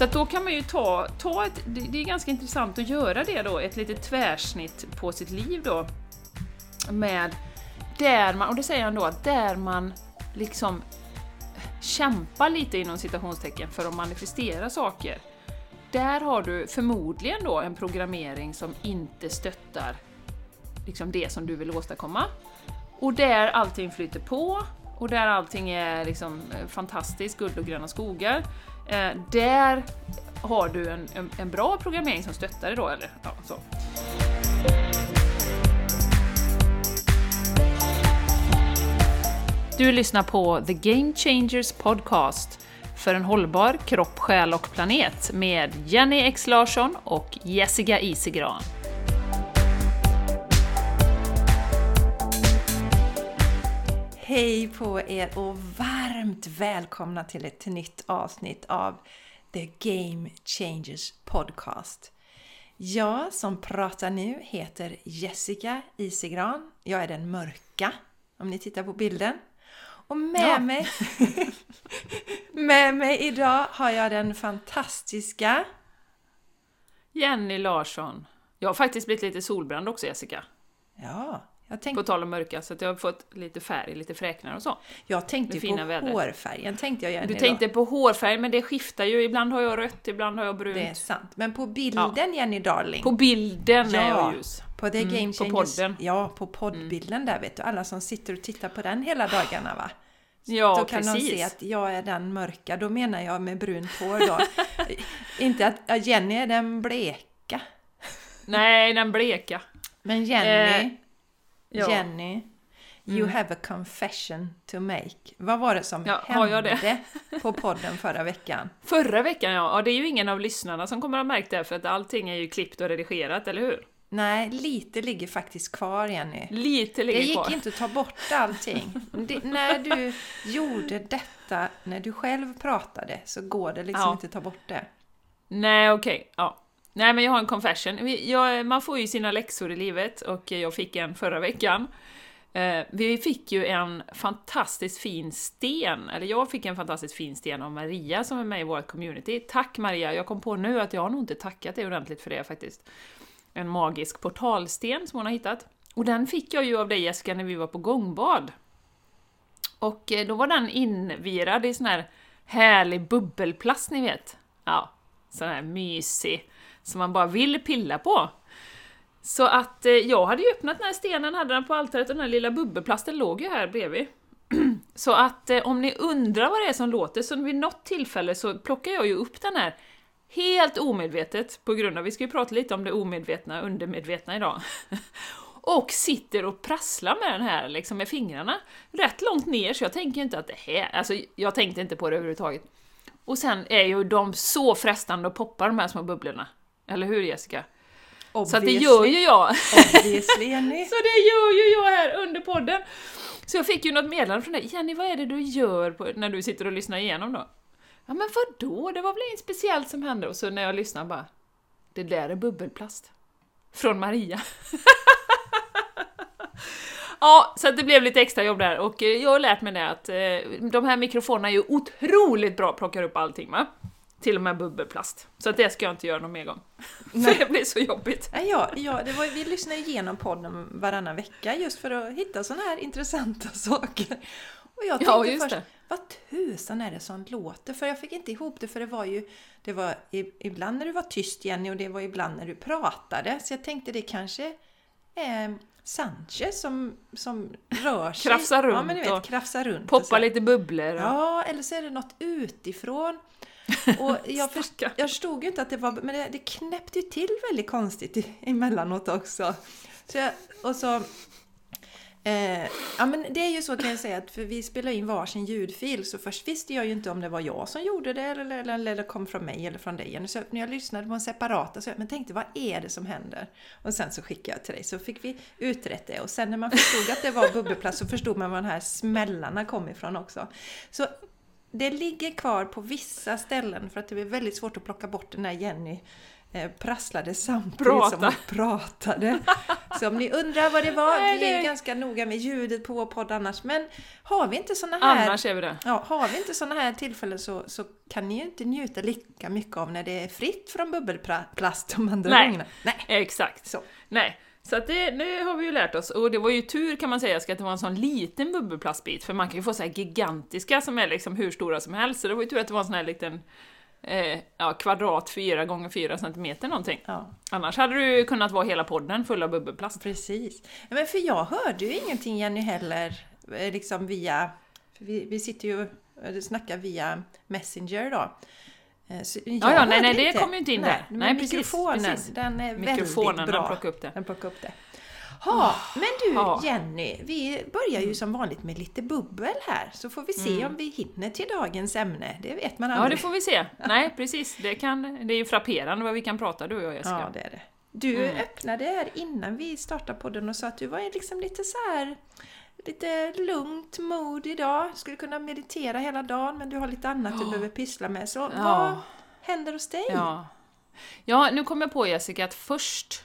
Så att då kan man ju ta, ta ett, det är ganska intressant att göra det då, ett litet tvärsnitt på sitt liv då. Med där man, och det säger han då, där man liksom kämpar lite inom citationstecken för att manifestera saker. Där har du förmodligen då en programmering som inte stöttar liksom det som du vill åstadkomma. Och där allting flyter på och där allting är liksom eh, fantastiskt, guld och gröna skogar. Eh, där har du en, en, en bra programmering som stöttar dig. då, eller ja, så. Du lyssnar på The Game Changers Podcast för en hållbar kropp, själ och planet med Jenny X Larsson och Jessica Isigran. Hej på er och varmt välkomna till ett nytt avsnitt av The Game Changers Podcast. Jag som pratar nu heter Jessica Isigran. Jag är den mörka, om ni tittar på bilden. Och med, Ja. mig, med mig idag har jag den fantastiska... Jenny Larsson. Jag har faktiskt blivit lite solbränd också Jessica, Ja, jag på tal om mörka, så att jag har fått lite färg, lite fräknar och så. jag tänkte det på vädret. hårfärgen. Tänkte jag Du tänkte då. på hårfärg, men det skiftar ju. Ibland har jag rött, ibland har jag brunt. Det är sant. Men på bilden Jenny Darling. På bilden är Ja. jag ljus. På The Mm, Game på Changers. podden. Ja, på poddbilden där vet du. Alla som sitter och tittar på den hela dagarna va? Ja, då kan precis. de se att jag är den mörka. Då menar jag med brunt hår då. Inte att ja, Jenny är den bleka. Nej, den bleka. Men Jenny, Eh, ja. Jenny, you Mm. have a confession to make. Vad var det som Ja, hände på podden förra veckan? Förra veckan ja, ja, det är ju ingen av lyssnarna som kommer att ha märkt det, för att allting är ju klippt och redigerat, eller hur? Nej, lite ligger faktiskt kvar Jenny. Lite Det ligger gick kvar. inte att ta bort allting. Det, när du gjorde detta, när du själv pratade, så går det liksom Ja. inte att ta bort det. Nej, okej. Ja. Nej, men jag har en confession. Jag, man får ju sina läxor i livet och jag fick en förra veckan. Eh, vi fick ju en fantastiskt fin sten, eller jag fick en fantastiskt fin sten av Maria som är med i vårt community. Tack Maria! Jag kom på nu att jag har nog inte tackat dig ordentligt för det faktiskt. En magisk portalsten som hon har hittat. Och den fick jag ju av dig Jessica när vi var på gångbad. Och eh, då var den invirad i sån här härlig bubbelplast ni vet. Ja, sån här mysig, som man bara vill pilla på. Så att eh, jag hade ju öppnat den här stenen, hade den på altaret och den här lilla bubbelplasten låg ju här bredvid. Så att eh, om ni undrar vad det är som låter, så vid något tillfälle så plockar jag ju upp den här helt omedvetet på grund av, vi ska ju prata lite om det omedvetna, undermedvetna idag. Och sitter och prasslar med den här liksom med fingrarna rätt långt ner så jag tänker inte att det här, alltså jag tänkte inte på det överhuvudtaget. Och sen är ju de så frestande att poppa de här små bubblorna. Eller hur Jessica? Så att det gör ju jag. Obviously. Så det gör ju jag här under podden! Så jag fick ju något meddelande från dig, Jenny vad är det du gör på, när du sitter och lyssnar igenom då? Ja men vadå, det var väl inget speciellt som hände? Och så när jag lyssnar bara, det där är bubbelplast. Från Maria. ja, så det blev lite extra jobb där och eh, jag har lärt mig det att eh, de här mikrofonerna är ju otroligt bra, plockar upp allting va? Till och med bubbelplast. Så att det ska jag inte göra någon mer gång. För det blir så jobbigt. Nej, ja, ja, det var, vi lyssnar igenom podden varannan vecka just för att hitta sådana här intressanta saker. Och jag tänkte Ja, först, det. vad tusan är det som låter? För jag fick inte ihop det, för det var ju det var ibland när du var tyst Jenny och det var ibland när du pratade. Så jag tänkte det kanske är Sanchez som, som rör sig. Krafsar Ja, runt men ni vet, krafsar runt. och Poppa så. lite bubblor. och- Ja, eller så är det något utifrån. Och jag, först, jag förstod ju inte att det var... Men det, det knäppte ju till väldigt konstigt i- emellanåt också. Så jag, och så... Eh, ja men det är ju så kan jag säga att för vi spelar in varsin ljudfil så först visste jag ju inte om det var jag som gjorde det eller, eller, eller kom från mig eller från dig. Så när jag lyssnade på en separata så jag men tänkte vad är det som händer? Och sen så skickade jag till dig så fick vi utrett det och sen när man förstod att det var bubbelplast så förstod man var de här smällarna kom ifrån också. Så det ligger kvar på vissa ställen för att det är väldigt svårt att plocka bort den där Jenny eh, prasslade samtidigt Prata. som vi pratade. Så om ni undrar vad det var, Nej, vi är det- ganska noga med ljudet på vår podd annars. Men har vi inte såna här, Annars är vi det. ja, har vi inte såna här tillfällen så, så kan ni ju inte njuta lika mycket av när det är fritt från bubbelplast de andra Nej. gångerna. Nej, Exakt. så. Nej, så att det, det har vi ju lärt oss. Och det var ju tur kan man säga, att det var en sån liten bubbelplastbit, för man kan ju få så här gigantiska som är liksom hur stora som helst, så det var ju tur att det var en sån här liten eh, ja, kvadrat 4 gånger 4 centimeter någonting. Ja, Annars hade det ju kunnat vara hela podden full av bubbelplast. precis. Men för jag hörde ju ingenting Jenny heller, eh, liksom via... Vi, vi sitter ju och snackar via Messenger då. Eh, så Ja, ja, nej, nej, det kom ju inte in där. men Nej, precis, mikrofonen, precis. den är Mikrofonen, väldigt bra. den plockade upp det. Den plockade upp det. Ha, men du Ja. Jenny, vi börjar ju som vanligt med lite bubbel här, så får vi se om vi hinner till dagens ämne. Det vet man Mm. Ja, aldrig. det får vi se. Nej, precis. Det, kan, det är ju frapperande vad vi kan prata, du och jag Jessica. Ja, det är det. Du Mm. öppnade här innan vi startade podden och sa att du var liksom lite så här lite lugnt mod idag. Skulle kunna meditera hela dagen men du har lite annat du behöver pyssla med. Så Ja. vad händer hos dig? Ja. ja, nu kom jag på Jessica att först,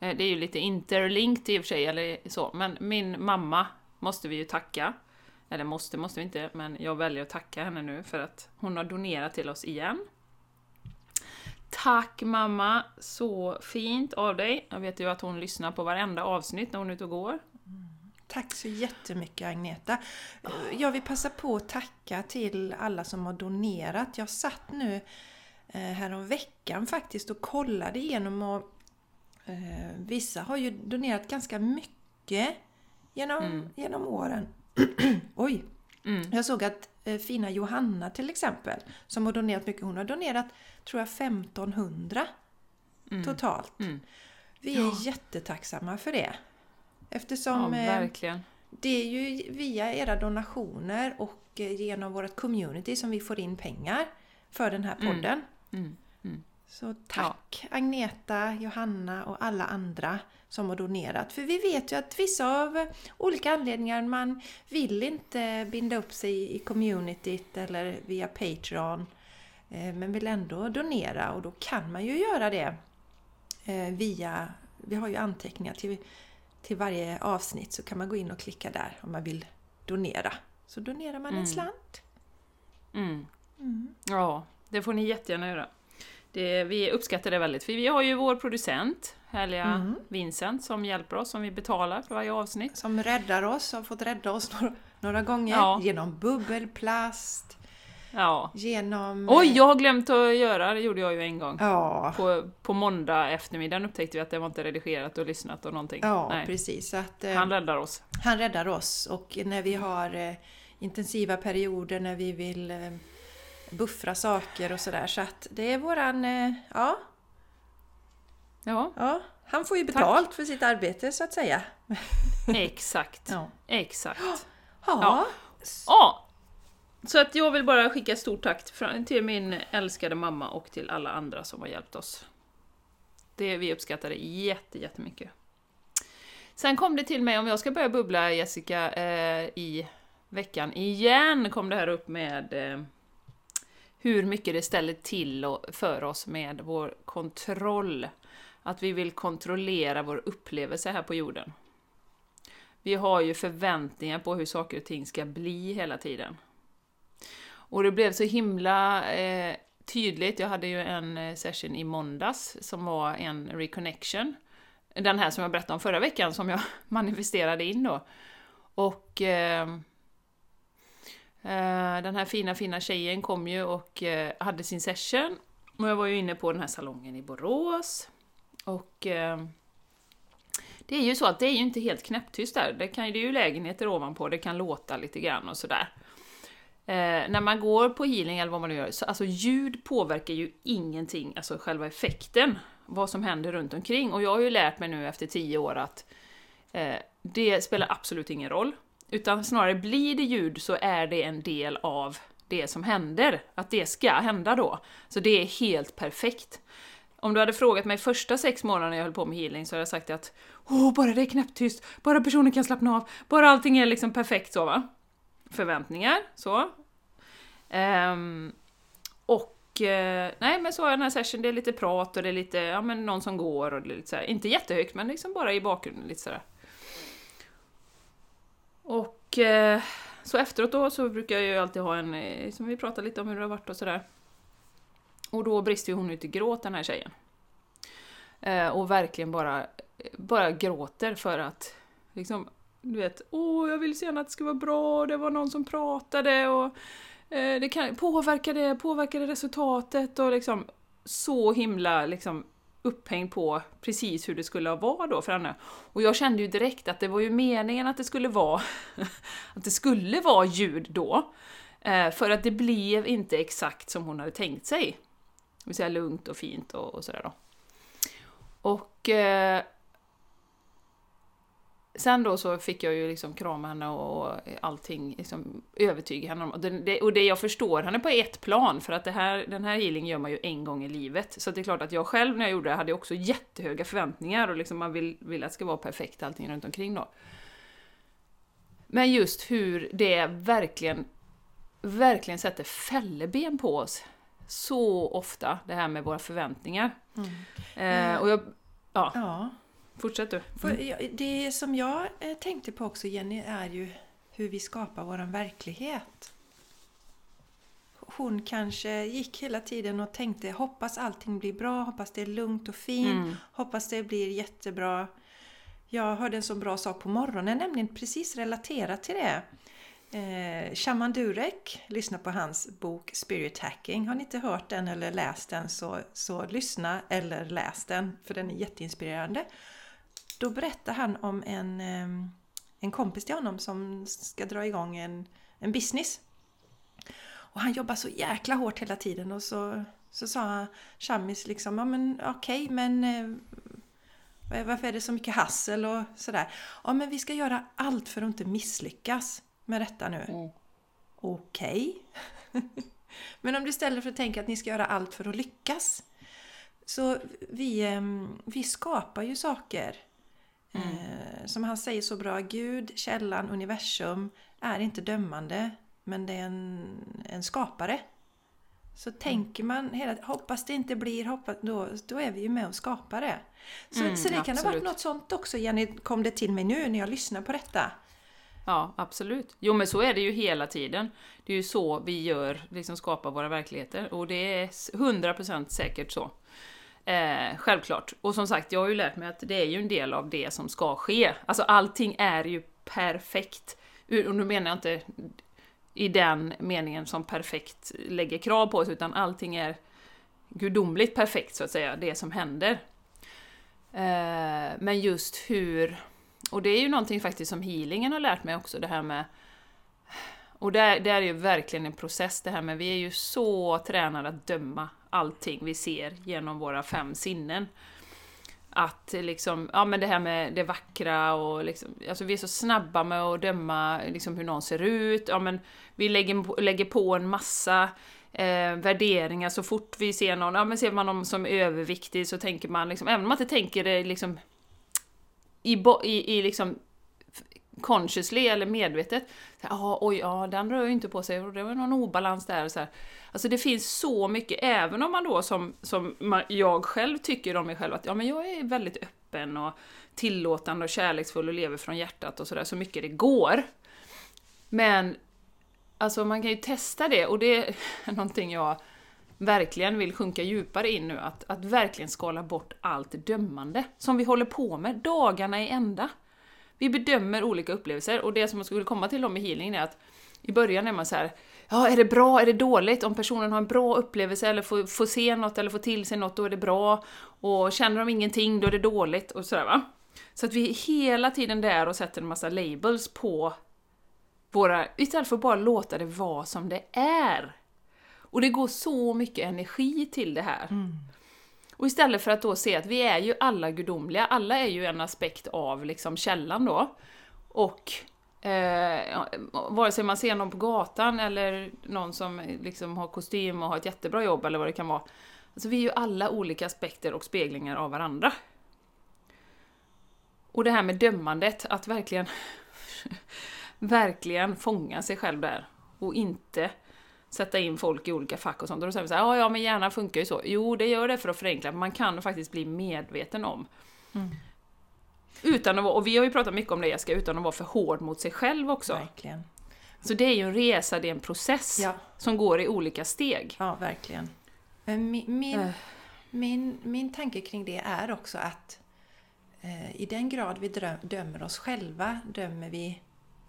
eh, det är ju lite interlinked i och för sig, eller så, men min mamma måste vi ju tacka. Eller måste, måste vi inte, men jag väljer att tacka henne nu för att hon har donerat till oss igen. Tack mamma, så fint av dig. Jag vet ju att hon lyssnar på varenda avsnitt när hon är ute och går. Tack så jättemycket Agneta. Jag vill passa på att tacka till alla som har donerat. Jag satt nu eh, härom veckan faktiskt och kollade igenom och eh, vissa har ju donerat ganska mycket genom, genom åren. Oj! Mm. Jag såg att eh, fina Johanna till exempel, som har donerat mycket, hon har donerat tror jag 1500 totalt. Mm. Vi är jättetacksamma för det. Ja, Eftersom eh, verkligen. det är ju via era donationer och eh, genom vårt community som vi får in pengar för den här podden. Mm. Mm. Så tack Agneta, Johanna och alla andra som har donerat. För vi vet ju att vissa av eh, olika anledningar man vill inte binda upp sig i communityt eller via Patreon. eh, Men vill ändå donera och då kan man ju göra det eh, via, vi har ju anteckningar till, till varje avsnitt så kan man gå in och klicka där om man vill donera. Så donerar man en slant. Mm. Ja, det får ni jättegärna göra. Det, vi uppskattar det väldigt, för vi har ju vår producent, härliga Mm. Vincent, som hjälper oss, som vi betalar för varje avsnitt. som räddar oss, har fått rädda oss några, några gånger. Ja. Genom bubbelplast, Ja. genom... Oj, jag har glömt att göra, det gjorde jag ju en gång. Ja, På, på måndag eftermiddagen upptäckte vi att det var inte redigerat och lyssnat och någonting. ja Nej. precis. Så att, eh, Han räddar oss. han räddar oss och när vi har eh, intensiva perioder när vi vill eh, buffra saker och sådär. Så att det är våran... Eh, ja, Ja, ja, han får ju betalt för sitt arbete så att säga. exakt. Ja. Exakt. Ja, Ja. Ja, så att jag vill bara skicka ett stort tack till min älskade mamma och till alla andra som har hjälpt oss. Det, vi uppskattar det jätte, jättemycket. Sen kom det till mig, om jag ska börja bubbla Jessica, eh, i veckan igen kom det här upp med eh, hur mycket det ställer till och, för oss med vår kontroll. Att vi vill kontrollera vår upplevelse här på jorden. Vi har ju förväntningar på hur saker och ting ska bli hela tiden. Och det blev så himla eh, tydligt, jag hade ju en eh, session i måndags som var en reconnection. Den här som jag berättade om förra veckan som jag manifesterade in då. Och eh, eh, den här fina, fina tjejen kom ju och eh, hade sin session. Och jag var ju inne på den här salongen i Borås. Och eh, det är ju så att det är ju inte helt knäpptyst där. Det, kan, det är ju lägenheter ovanpå, det kan låta lite grann och sådär. Eh, när man går på healing eller vad man nu gör, så alltså ljud påverkar ju ingenting, alltså själva effekten, vad som händer runt omkring. Och jag har ju lärt mig nu efter tio år att eh, det spelar absolut ingen roll. Utan snarare blir det ljud så är det en del av det som händer, att det ska hända då. Så det är helt perfekt. Om du hade frågat mig första sex månaderna jag höll på med healing så hade jag sagt att Åh, bara det är knäpptyst, bara personen kan slappna av, bara allting är liksom perfekt så va. Förväntningar, så. Um, och eh, nej men så har jag den här session, det är lite prat och det är lite, ja men någon som går och det är lite så här, inte jättehögt men liksom bara i bakgrunden lite sådär. Och eh, så efteråt då så brukar jag ju alltid ha en, eh, som vi pratar lite om hur det har varit och sådär. Och då brister ju hon ut i gråt den här tjejen. Eh, och verkligen bara, bara gråter för att liksom, du vet, åh jag vill gärna att det ska vara bra, det var någon som pratade och eh, det kan, påverkar det, påverkar det resultatet och liksom så himla liksom upphängd på precis hur det skulle vara då för henne. Och jag kände ju direkt att det var ju meningen att det skulle vara att det skulle vara ljud då. Eh, för att det blev inte exakt som hon hade tänkt sig. Det vill säga lugnt och fint och, och sådär då. Och eh, Sen då så fick jag ju liksom krama henne och allting, liksom övertyga henne om, och det, och det jag förstår henne på ett plan, för att det här, den här healing gör man ju en gång i livet. Så det är klart att jag själv när jag gjorde det hade också jättehöga förväntningar och liksom man vill, vill att det ska vara perfekt allting runt omkring då. Men just hur det verkligen, verkligen sätter fälleben på oss så ofta, det här med våra förväntningar. Mm. Eh, och jag, ja. ja. Fortsätt du. Mm. det som jag eh, tänkte på också Jenny är ju hur vi skapar vår verklighet. Hon kanske gick hela tiden och tänkte hoppas allting blir bra, hoppas det är lugnt och fint, mm. hoppas det blir jättebra. Jag hörde en så bra sak på morgonen, nämligen precis relaterat till det. Eh, Shaman Durek, lyssna på hans bok Spirit Hacking. Har ni inte hört den eller läst den så, så lyssna eller läs den för den är jätteinspirerande. Då berättar han om en, en kompis till honom som ska dra igång en, en business. Och han jobbar så jäkla hårt hela tiden och så, så sa Shamis liksom, ja men okej okay, men eh, varför är det så mycket hassel och sådär? Ja men vi ska göra allt för att inte misslyckas med detta nu. Mm. Okej. Okay. men om du istället för att tänka att ni ska göra allt för att lyckas. Så vi, vi skapar ju saker Mm. Eh, som han säger så bra, Gud, källan, universum är inte dömande men det är en, en skapare. Så mm. tänker man hela hoppas det inte blir, hoppas, då, då är vi ju med och skapar det. Så, mm, så det kan ha varit något sånt också Jenny, kom det till mig nu när jag lyssnar på detta. Ja, absolut. Jo men så är det ju hela tiden. Det är ju så vi gör, liksom skapar våra verkligheter. Och det är 100% säkert så. Eh, självklart. Och som sagt, jag har ju lärt mig att det är ju en del av det som ska ske. Alltså allting är ju perfekt. Och nu menar jag inte i den meningen som perfekt lägger krav på oss, utan allting är gudomligt perfekt så att säga, det som händer. Eh, men just hur... Och det är ju någonting faktiskt som healingen har lärt mig också, det här med och det, det är ju verkligen en process det här med, vi är ju så tränade att döma allting vi ser genom våra fem sinnen. Att liksom, ja men det här med det vackra och liksom, alltså vi är så snabba med att döma liksom hur någon ser ut, ja men vi lägger, lägger på en massa eh, värderingar så fort vi ser någon, ja men ser man någon som är överviktig så tänker man liksom, även om man inte tänker det liksom i, i, i liksom consciously eller medvetet. Ja, oj, ja, den rör ju inte på sig och det var någon obalans där. Så här. Alltså det finns så mycket, även om man då som, som jag själv tycker om mig själv att ja, men jag är väldigt öppen och tillåtande och kärleksfull och lever från hjärtat och sådär så mycket det går. Men alltså man kan ju testa det och det är någonting jag verkligen vill sjunka djupare in nu, att, att verkligen skala bort allt dömande som vi håller på med dagarna i ända. Vi bedömer olika upplevelser och det som man skulle komma till då med healing är att i början är man så här, ja är det bra, är det dåligt? Om personen har en bra upplevelse eller får, får se något eller får till sig något, då är det bra. Och känner de ingenting, då är det dåligt och sådär va. Så att vi är hela tiden där och sätter en massa labels på våra, istället för att bara låta det vara som det är. Och det går så mycket energi till det här. Mm. Och istället för att då se att vi är ju alla gudomliga, alla är ju en aspekt av liksom källan då. Och eh, vare sig man ser någon på gatan eller någon som liksom har kostym och har ett jättebra jobb eller vad det kan vara. Alltså vi är ju alla olika aspekter och speglingar av varandra. Och det här med dömandet, att verkligen, verkligen fånga sig själv där och inte sätta in folk i olika fack och sånt. Och då säger vi så här, ja, ja men hjärnan funkar ju så. Jo, det gör det för att förenkla, men man kan faktiskt bli medveten om. Mm. Utan att och vi har ju pratat mycket om det Jessica, utan att vara för hård mot sig själv också. Verkligen. Så det är ju en resa, det är en process Ja, som går i olika steg. ja verkligen. Men min, min, Äh. min, min tanke kring det är också att eh, i den grad vi drö- dömer oss själva dömer vi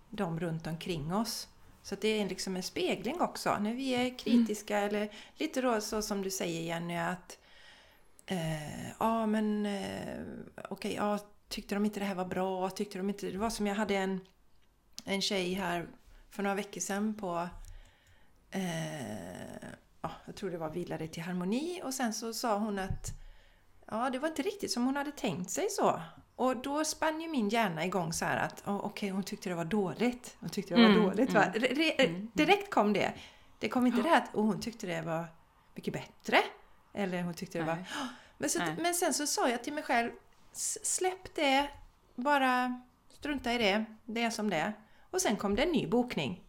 de runt omkring oss. Så det är liksom en spegling också. När vi är kritiska eller lite då så som du säger Jenny att eh, ja men eh, okej, ja, tyckte de inte det här var bra? Tyckte de inte... Det var som jag hade en, en tjej här för några veckor sedan på eh, ja, jag tror det var Vilade till harmoni och sen så sa hon att ja, det var inte riktigt som hon hade tänkt sig så. Och då spann ju min hjärna igång så här att oh, okej, hon tyckte det var dåligt. Hon tyckte det var Mm, dåligt. Va? mm. Re, re, direkt kom det. Det kom inte det här att och hon tyckte det var mycket bättre. Eller hon tyckte det var... Nej. Men, så, men sen så sa jag till mig själv, "S- släpp det, bara strunta i det, det är som det är. Och sen kom det en ny bokning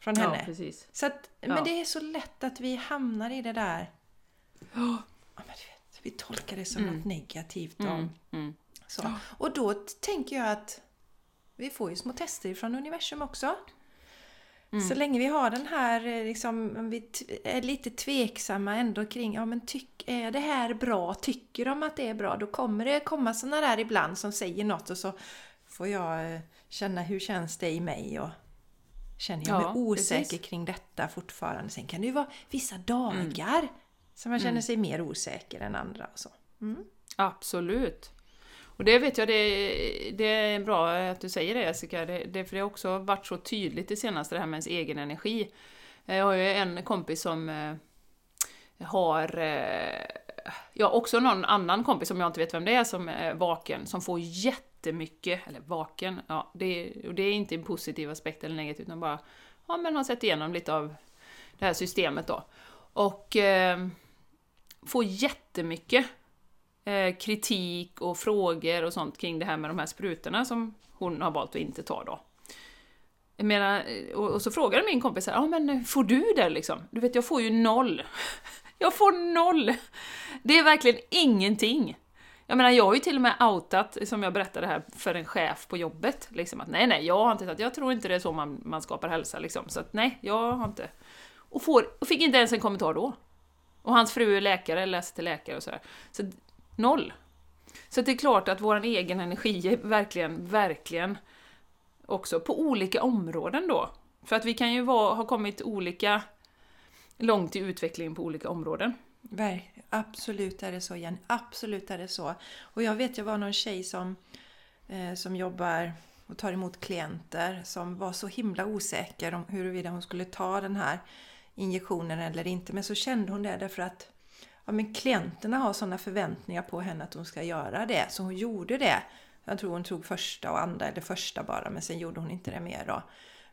från henne. Ja, precis. Så att, Ja. Men det är så lätt att vi hamnar i det där... Ja, vet, vi tolkar det som Mm. något negativt. Och, Mm, mm. Så. och då tänker jag att vi får ju små tester från universum också. Mm. Så länge vi har den här, eh, liksom, om vi är lite tveksamma ändå kring, ja men tyck, är det här bra? Tycker de att det är bra? Då kommer det komma sådana där ibland som säger något och så får jag eh, känna hur känns det i mig och känner jag Ja, mig osäker precis. kring detta fortfarande. Sen kan det ju vara vissa dagar som man känner sig mer osäker än andra och så. Mm. Absolut. Och det vet jag, det, det är bra att du säger det Jessica, det, det, för det har också varit så tydligt det senaste, det här med ens egen energi. Jag har ju en kompis som eh, har, eh, ja också någon annan kompis som jag inte vet vem det är som är vaken, som får jättemycket, eller vaken, ja, det, och det är inte en positiv aspekt eller negativt, utan bara, ja men har sett igenom lite av det här systemet då. Och eh, får jättemycket eh, kritik och frågor och sånt kring det här med de här sprutorna som hon har valt att inte ta då. Jag menar, eh, och, och så frågade min kompis här, ja men får du det liksom? Du vet, jag får ju noll. Jag får noll! Det är verkligen ingenting. Jag menar, jag har ju till och med outat, som jag berättade här, för en chef på jobbet, liksom att nej, nej, jag har inte tagit, jag tror inte det är så man, man skapar hälsa liksom, så att nej, jag har inte. Och, får, och fick inte ens en kommentar då. Och hans fru är läkare, läser till läkare och sådär. Så noll. Så det är klart att vår egen energi är verkligen, verkligen också på olika områden då. För att vi kan ju vara, ha kommit olika långt i utvecklingen på olika områden. Ver- Absolut är det så Jenny, absolut är det så. Och jag vet, jag var någon tjej som, eh, som jobbar och tar emot klienter som var så himla osäker om huruvida hon skulle ta den här injektionen eller inte. Men så kände hon det därför att ja, men klienterna har sådana förväntningar på henne att hon ska göra det. Så hon gjorde det. Jag tror hon tog första och andra, eller första bara, men sen gjorde hon inte det mer då.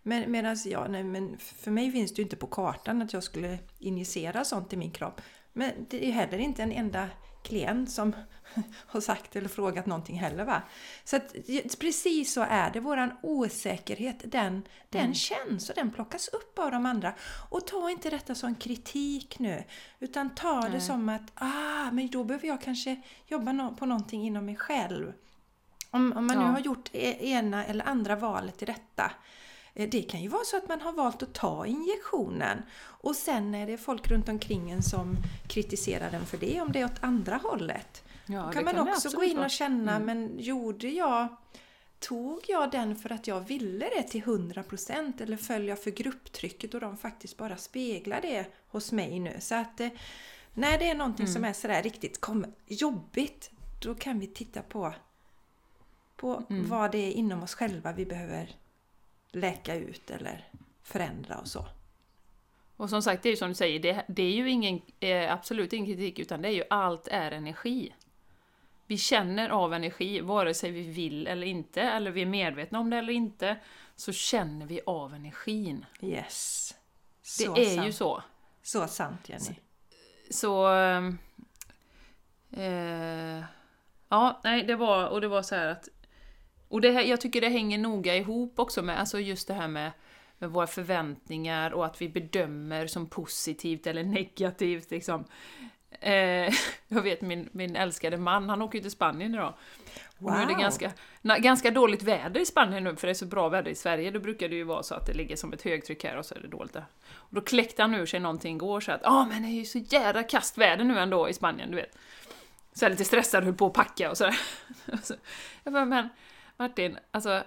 Men medan jag, nej men för mig finns det ju inte på kartan att jag skulle injicera sånt i min kropp. Men det är heller inte en enda klient som har sagt eller frågat någonting heller va. Så att precis så är det, våran osäkerhet den, den Mm. känns och den plockas upp av de andra. Och ta inte detta som kritik nu, utan ta det Nej. som att ah, men då behöver jag kanske jobba på någonting inom mig själv. Om, om man nu Ja. har gjort e- ena eller andra valet i detta. Eh, Det kan ju vara så att man har valt att ta injektionen och sen är det folk runt omkring en som kritiserar den för det, om det är åt andra hållet. Ja, Då kan man det också gå in och känna, Mm. men gjorde jag Tog jag den för att jag ville det till 100% eller föll jag för grupptrycket och de faktiskt bara speglar det hos mig nu? Så att eh, när det är någonting Mm. som är sådär riktigt kom, jobbigt, då kan vi titta på, på Mm. vad det är inom oss själva vi behöver läka ut eller förändra och så. Och som sagt, det är ju som du säger, det, det är ju ingen, eh, absolut ingen kritik, utan det är ju allt är energi. Vi känner av energi, vare sig vi vill eller inte, eller vi är medvetna om det eller inte, så känner vi av energin. Yes. Det Så är sant. ju så. Så sant Jenny. Så... ehm, Eh, ja, nej, det var, och det var så här att... Och det här, jag tycker det hänger noga ihop också med alltså just det här med med våra förväntningar och att vi bedömer som positivt eller negativt. Liksom. Eh, jag vet min, min älskade man, han åker ju till Spanien idag. Och nu är det ganska, na, ganska dåligt väder i Spanien nu, för det är så bra väder i Sverige. Då brukar det ju vara så att det ligger som ett högtryck här och så är det dåligt där. Och då kläckte han ur sig någonting igår så att ja ah, men det är ju så jädra kastväder nu ändå i Spanien, du vet. Så jag lite stressad, höll på att packa och sådär. jag bara, men Martin, alltså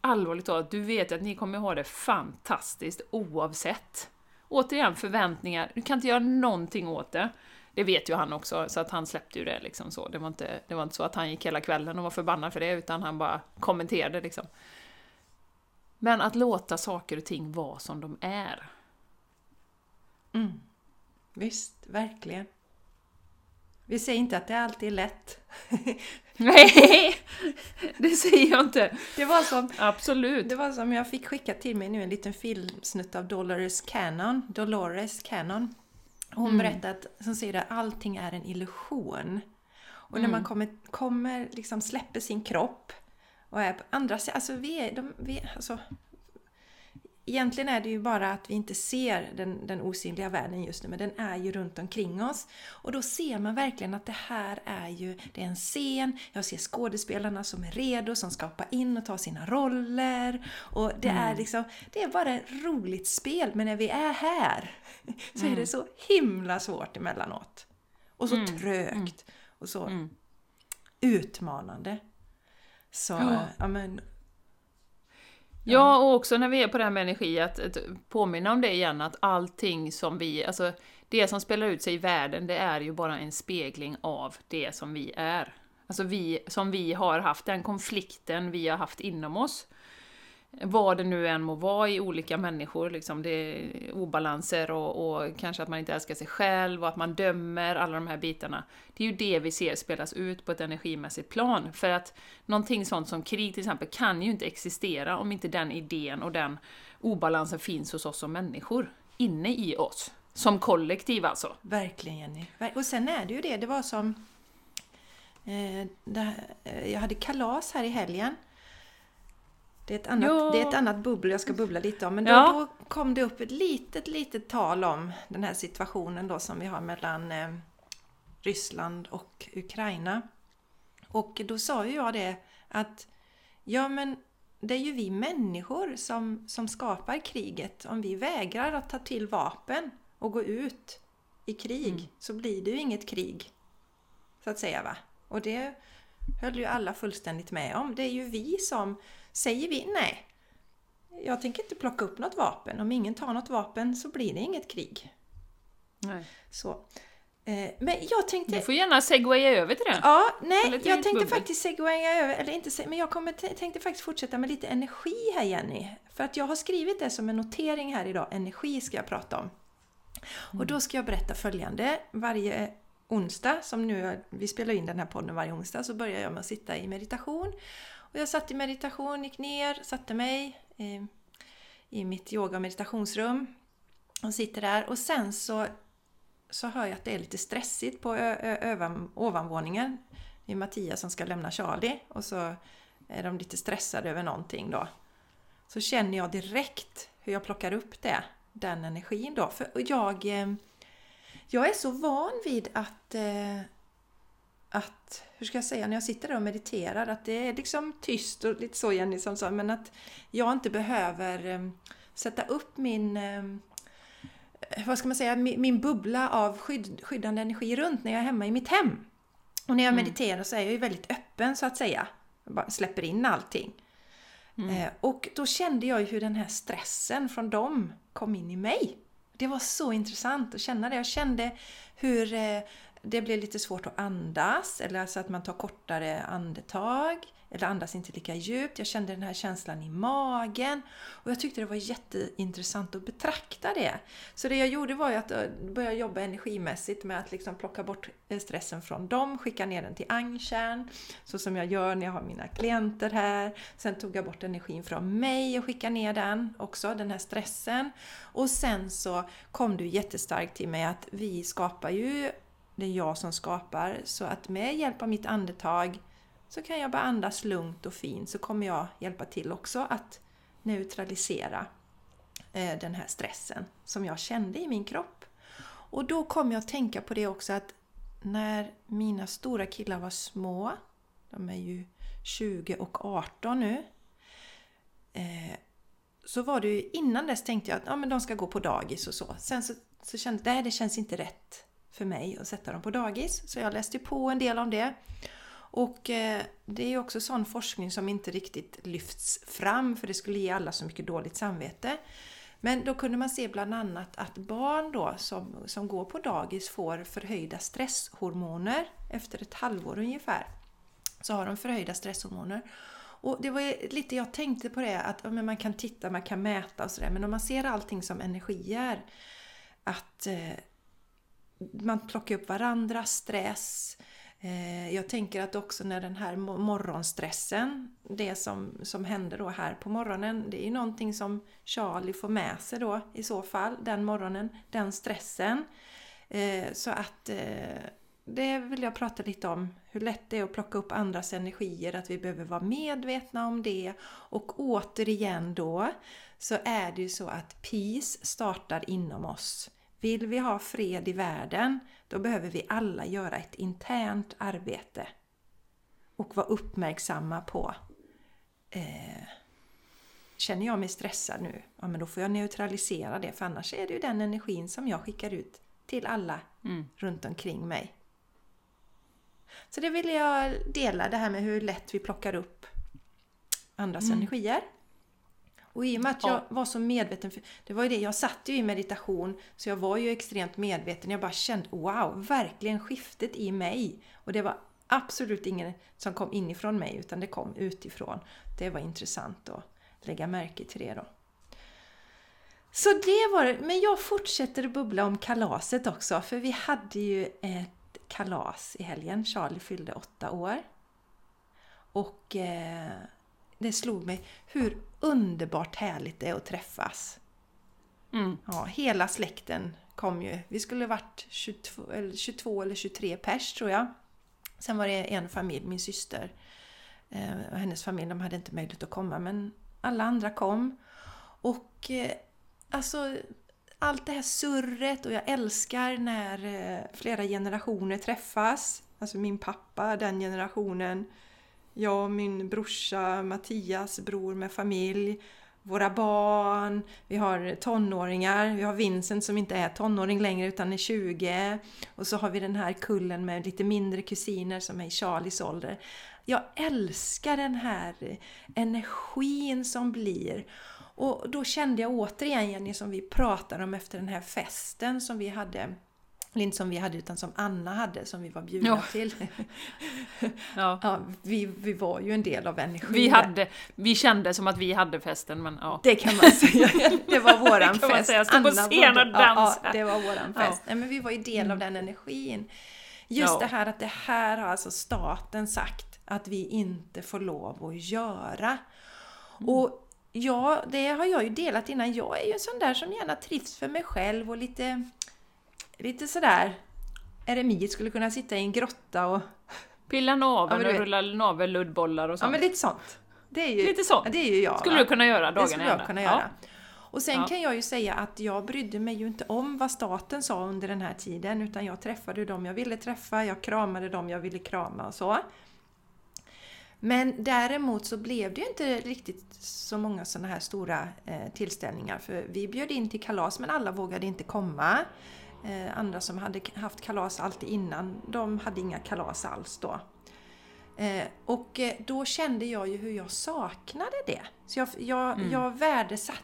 allvarligt talat, du vet att ni kommer ha det fantastiskt oavsett. Återigen förväntningar, du kan inte göra någonting åt det. Det vet ju han också, så att han släppte ju det liksom så. Det var inte, det var inte så att han gick hela kvällen och var förbannad för det, utan han bara kommenterade liksom. Men att låta saker och ting vara som de är. Mm. Visst, verkligen. Vi säger inte att det alltid är lätt. Nej, det säger jag inte. Det var som, Absolut. Det var som jag fick skicka till mig nu en liten filmsnutt av Dolores Cannon. Dolores Cannon. Hon mm. berättar att, som säger att allting är en illusion. Och mm. när man kommer, kommer liksom släpper sin kropp och är på andra sidan, alltså vi är, de, vi, alltså, Egentligen är det ju bara att vi inte ser den, den osynliga världen just nu, men den är ju runt omkring oss. Och då ser man verkligen att det här är ju, det är en scen, jag ser skådespelarna som är redo, som ska hoppa in och ta sina roller. Och det mm. är liksom, det är bara ett roligt spel, men när vi är här så är det mm. så himla svårt emellanåt. Och så mm. trögt mm. och så mm. utmanande. Så, ja. ja men Ja, och också när vi är på det här med energi, att, att påminna om det igen, att allting som vi, alltså det som spelar ut sig i världen, det är ju bara en spegling av det som vi är. Alltså vi, som vi har haft, den konflikten vi har haft inom oss vad det nu än må vara i olika människor, liksom det är obalanser och, och, kanske att man inte älskar sig själv och att man dömer, alla de här bitarna. Det är ju det vi ser spelas ut på ett energimässigt plan. För att någonting sånt som krig till exempel kan ju inte existera om inte den idén och den obalansen finns hos oss som människor. Inne i oss. Som kollektiv alltså. Verkligen Jenny. Och sen är det ju det, det var som... Eh, det, eh, jag hade kalas här i helgen. Det är, ett annat, det är ett annat bubbel jag ska bubbla lite om. Men då, ja. då, kom det upp ett litet, litet tal om den här situationen då som vi har mellan eh, Ryssland och Ukraina. Och då sa ju jag det att ja men det är ju vi människor som, som skapar kriget. Om vi vägrar att ta till vapen och gå ut i krig mm. så blir det ju inget krig. Så att säga va. Och det höll ju alla fullständigt med om. Det är ju vi som Säger vi nej, jag tänker inte plocka upp något vapen. Om ingen tar något vapen så blir det inget krig. Nej. Så. Eh, men jag tänkte... Du får gärna segwaya över till det. Ja, nej, jag tänkte bubbel. faktiskt segwaya över, eller inte men jag kommer, tänkte faktiskt fortsätta med lite energi här Jenny. För att jag har skrivit det som en notering här idag, energi ska jag prata om. Mm. Och då ska jag berätta följande. Varje onsdag, som nu vi spelar in den här podden varje onsdag, så börjar jag med att sitta i meditation. Och jag satt i meditation, gick ner, satte mig i, i mitt yoga och meditationsrum och sitter där. Och sen så, så hör jag att det är lite stressigt på ö, ö, övan, ovanvåningen. Det är Mattias som ska lämna Charlie och så är de lite stressade över någonting då. Så känner jag direkt hur jag plockar upp det, den energin då. För jag, eh, jag är så van vid att eh, att, hur ska jag säga, när jag sitter där och mediterar, att det är liksom tyst och lite så Jenny som sa, men att jag inte behöver um, sätta upp min um, vad ska man säga, min, min bubbla av skydd, skyddande energi runt när jag är hemma i mitt hem. Och när jag mm. mediterar så är jag ju väldigt öppen så att säga. Jag bara släpper in allting. Mm. Eh, och då kände jag ju hur den här stressen från dem kom in i mig. Det var så intressant att känna det. Jag kände hur eh, det blir lite svårt att andas, eller alltså att man tar kortare andetag, eller andas inte lika djupt. Jag kände den här känslan i magen och jag tyckte det var jätteintressant att betrakta det. Så det jag gjorde var ju att eh, börja jobba energimässigt med att liksom plocka bort eh, stressen från dem, skicka ner den till Angkärn, så som jag gör när jag har mina klienter här. Sen tog jag bort energin från mig och skickade ner den också, den här stressen. Och sen så kom du jättestarkt till mig att vi skapar ju det är jag som skapar. Så att med hjälp av mitt andetag så kan jag bara andas lugnt och fint så kommer jag hjälpa till också att neutralisera eh, den här stressen som jag kände i min kropp. Och då kom jag att tänka på det också att när mina stora killar var små, de är ju 20 och 18 nu, eh, så var det ju innan dess tänkte jag att ja, men de ska gå på dagis och så. Sen så, så kände jag att det känns inte rätt för mig att sätta dem på dagis. Så jag läste på en del om det. Och eh, det är också sån forskning som inte riktigt lyfts fram för det skulle ge alla så mycket dåligt samvete. Men då kunde man se bland annat att barn då som, som går på dagis får förhöjda stresshormoner efter ett halvår ungefär. Så har de förhöjda stresshormoner. Och det var lite jag tänkte på det att men man kan titta, man kan mäta och sådär men om man ser allting som energier att eh, man plockar upp varandras stress, eh, jag tänker att också när den här morgonstressen, det som, som händer då här på morgonen, det är ju någonting som Charlie får med sig då i så fall, den morgonen, den stressen. Eh, så att eh, det vill jag prata lite om, hur lätt det är att plocka upp andras energier, att vi behöver vara medvetna om det. Och återigen då, så är det ju så att peace startar inom oss. Vill vi ha fred i världen, då behöver vi alla göra ett internt arbete och vara uppmärksamma på eh, Känner jag mig stressad nu, ja men då får jag neutralisera det för annars är det ju den energin som jag skickar ut till alla mm. runt omkring mig. Så det vill jag dela, det här med hur lätt vi plockar upp andras mm. energier. Och i och med att jag var så medveten, det var ju det, jag satt ju i meditation så jag var ju extremt medveten. Jag bara kände wow, verkligen skiftet i mig. Och det var absolut ingen som kom inifrån mig utan det kom utifrån. Det var intressant att lägga märke till det då. Så det var det. Men jag fortsätter att bubbla om kalaset också för vi hade ju ett kalas i helgen. Charlie fyllde åtta år. Och eh, det slog mig hur underbart härligt det är att träffas. Mm. Ja, hela släkten kom ju. Vi skulle varit 22 eller, 22 eller 23 pers tror jag. Sen var det en familj, min syster eh, och hennes familj, de hade inte möjlighet att komma men alla andra kom. Och eh, alltså allt det här surret och jag älskar när eh, flera generationer träffas. Alltså min pappa, den generationen jag och min brorsa Mattias, bror med familj, våra barn, vi har tonåringar, vi har Vincent som inte är tonåring längre utan är 20 och så har vi den här kullen med lite mindre kusiner som är i Charlies ålder. Jag älskar den här energin som blir. Och då kände jag återigen Jenny som vi pratade om efter den här festen som vi hade eller inte som vi hade utan som Anna hade som vi var bjudna ja. till. ja. ja. vi, vi var ju en del av energin. Vi, hade, vi kände som att vi hade festen men ja. Det kan man säga. Det var våran det fest. Säga. Stå på scen och dansa. Ja, det var våran fest. Nej, men vi var ju del av den energin. Just det här att det här har alltså staten sagt att vi inte får lov att göra. Mm. Och ja, det har jag ju delat innan. Jag är ju en sån där som gärna trivs för mig själv och lite lite sådär eremit skulle kunna sitta i en grotta och... Pilla naveln ja, och rulla navelluddbollar och sånt. Ja men lite sånt. Det är ju, lite sånt. det är ju jag. Skulle du kunna göra dagarna Det skulle jag kunna göra. Ja. Och sen ja. kan jag ju säga att jag brydde mig ju inte om vad staten sa under den här tiden utan jag träffade dem jag ville träffa, jag kramade dem jag ville krama och så. Men däremot så blev det ju inte riktigt så många sådana här stora eh, tillställningar för vi bjöd in till kalas men alla vågade inte komma. Eh, andra som hade haft kalas alltid innan, de hade inga kalas alls då. Eh, och eh, då kände jag ju hur jag saknade det. Så jag, jag, mm. jag värdesatte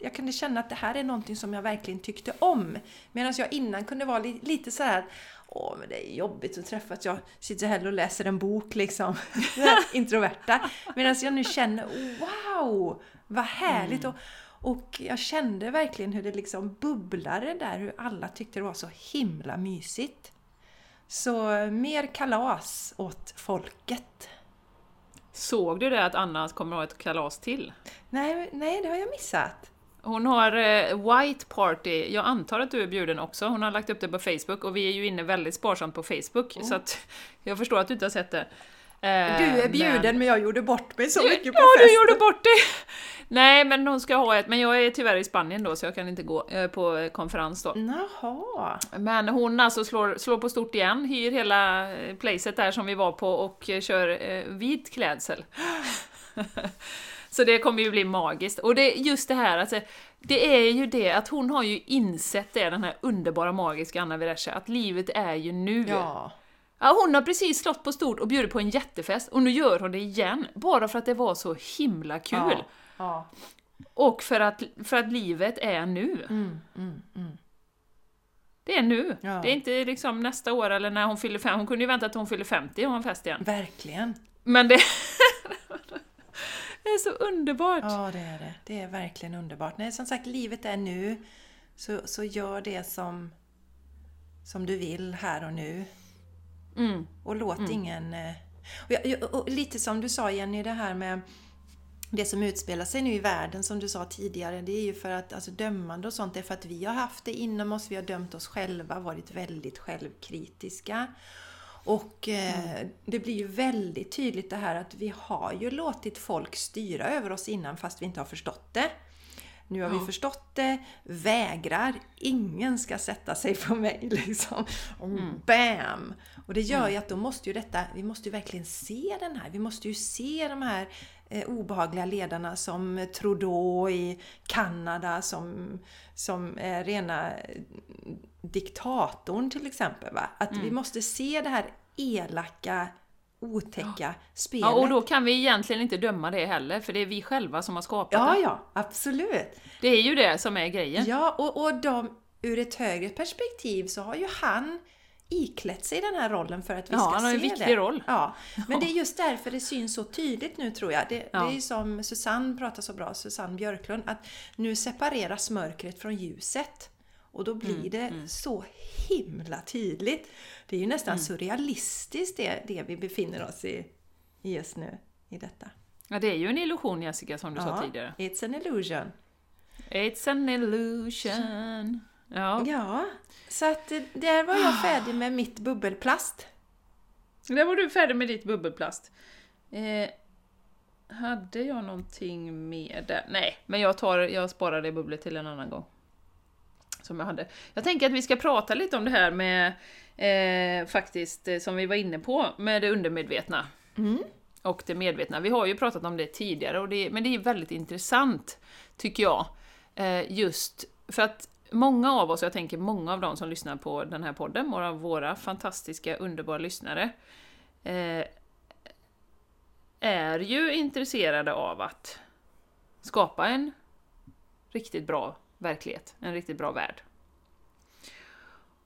jag kunde känna att det här är någonting som jag verkligen tyckte om. Medan jag innan kunde vara li, lite så här Åh, men det är jobbigt att träffas. Jag sitter hellre och läser en bok liksom. introverta. Medan jag nu känner Wow! Vad härligt! Mm. Och, och jag kände verkligen hur det liksom bubblade där, hur alla tyckte det var så himla mysigt. Så mer kalas åt folket. Såg du det att Anna kommer att ha ett kalas till? Nej, nej det har jag missat. Hon har eh, White Party, jag antar att du är bjuden också, hon har lagt upp det på Facebook och vi är ju inne väldigt sparsamt på Facebook oh. så att jag förstår att du inte har sett det. Du är bjuden men, men jag gjorde bort mig så mycket på Ja, festen. du gjorde bort dig! Nej, men hon ska ha ett, men jag är tyvärr i Spanien då så jag kan inte gå är på konferens då. Jaha. Men hon alltså slår, slår på stort igen, hyr hela eh, placet där som vi var på och eh, kör eh, vit klädsel. så det kommer ju bli magiskt. Och det, just det här, alltså, det är ju det att hon har ju insett det, den här underbara magiska Anna Viresha, att livet är ju nu. Ja. Ja, hon har precis slått på stort och bjudit på en jättefest och nu gör hon det igen, bara för att det var så himla kul. Ja. ja. Och för att, för att livet är nu. Mm, mm, mm. Det är nu. Ja. Det är inte liksom nästa år eller när hon fyller fem. Hon kunde ju vänta till hon fyller 50 och ha en fest igen. Verkligen. Men det... det är så underbart! Ja, det är det. Det är verkligen underbart. Nej, som sagt, livet är nu. Så, så gör det som, som du vill här och nu. Mm. Och låt ingen... eh, Och, jag- och lite som du sa Jenny, det här med det som utspelar sig nu i världen som du sa tidigare, det är ju för att alltså dömande och sånt, är för att vi har haft det inom oss, vi har dömt oss själva, varit väldigt självkritiska. Och eh, det blir ju väldigt tydligt det här att vi har ju låtit folk styra över oss innan fast vi inte har förstått det. Nu har vi förstått det, vägrar, ingen ska sätta sig på mig liksom. Och Bam! Och det gör ju att då måste ju detta, vi måste ju verkligen se den här, vi måste ju se de här eh, obehagliga ledarna som Trudeau i Kanada som, som är rena eh, diktatorn till exempel. Va? Att vi måste se det här elaka, otäcka spelet. Ja, och då kan vi egentligen inte döma det heller, för det är vi själva som har skapat ja, det. ja, absolut. Det är ju det som är grejen. Ja, och, och de, ur ett högre perspektiv så har ju han iklätt sig den här rollen för att vi Ja, ska han har se en viktig det. roll. Ja, men det är just därför det syns så tydligt nu tror jag. Det, Ja. det är som Susanne pratar så bra, Susanne Björklund, att nu separeras mörkret från ljuset. Och då blir Mm, det så himla tydligt. Det är ju nästan Mm. surrealistiskt det, det vi befinner oss i, just nu, i detta. Ja, det är ju en illusion Jessica, som du sa tidigare. it's an illusion. It's an illusion. Ja. Ja, så att eh, där var jag färdig med mitt bubbelplast. Där var du färdig med ditt bubbelplast. Eh, hade jag någonting mer där? Nej, men jag, tar, jag sparar det bubblet till en annan gång. Som jag hade. Jag tänker att vi ska prata lite om det här med, eh, faktiskt, eh, som vi var inne på, med det undermedvetna. Och det medvetna. Vi har ju pratat om det tidigare, och det, men det är väldigt intressant, tycker jag. Eh, just för att många av oss, jag tänker många av de som lyssnar på den här podden, våra, våra fantastiska, underbara lyssnare, eh, är ju intresserade av att skapa en riktigt bra verklighet, en riktigt bra värld.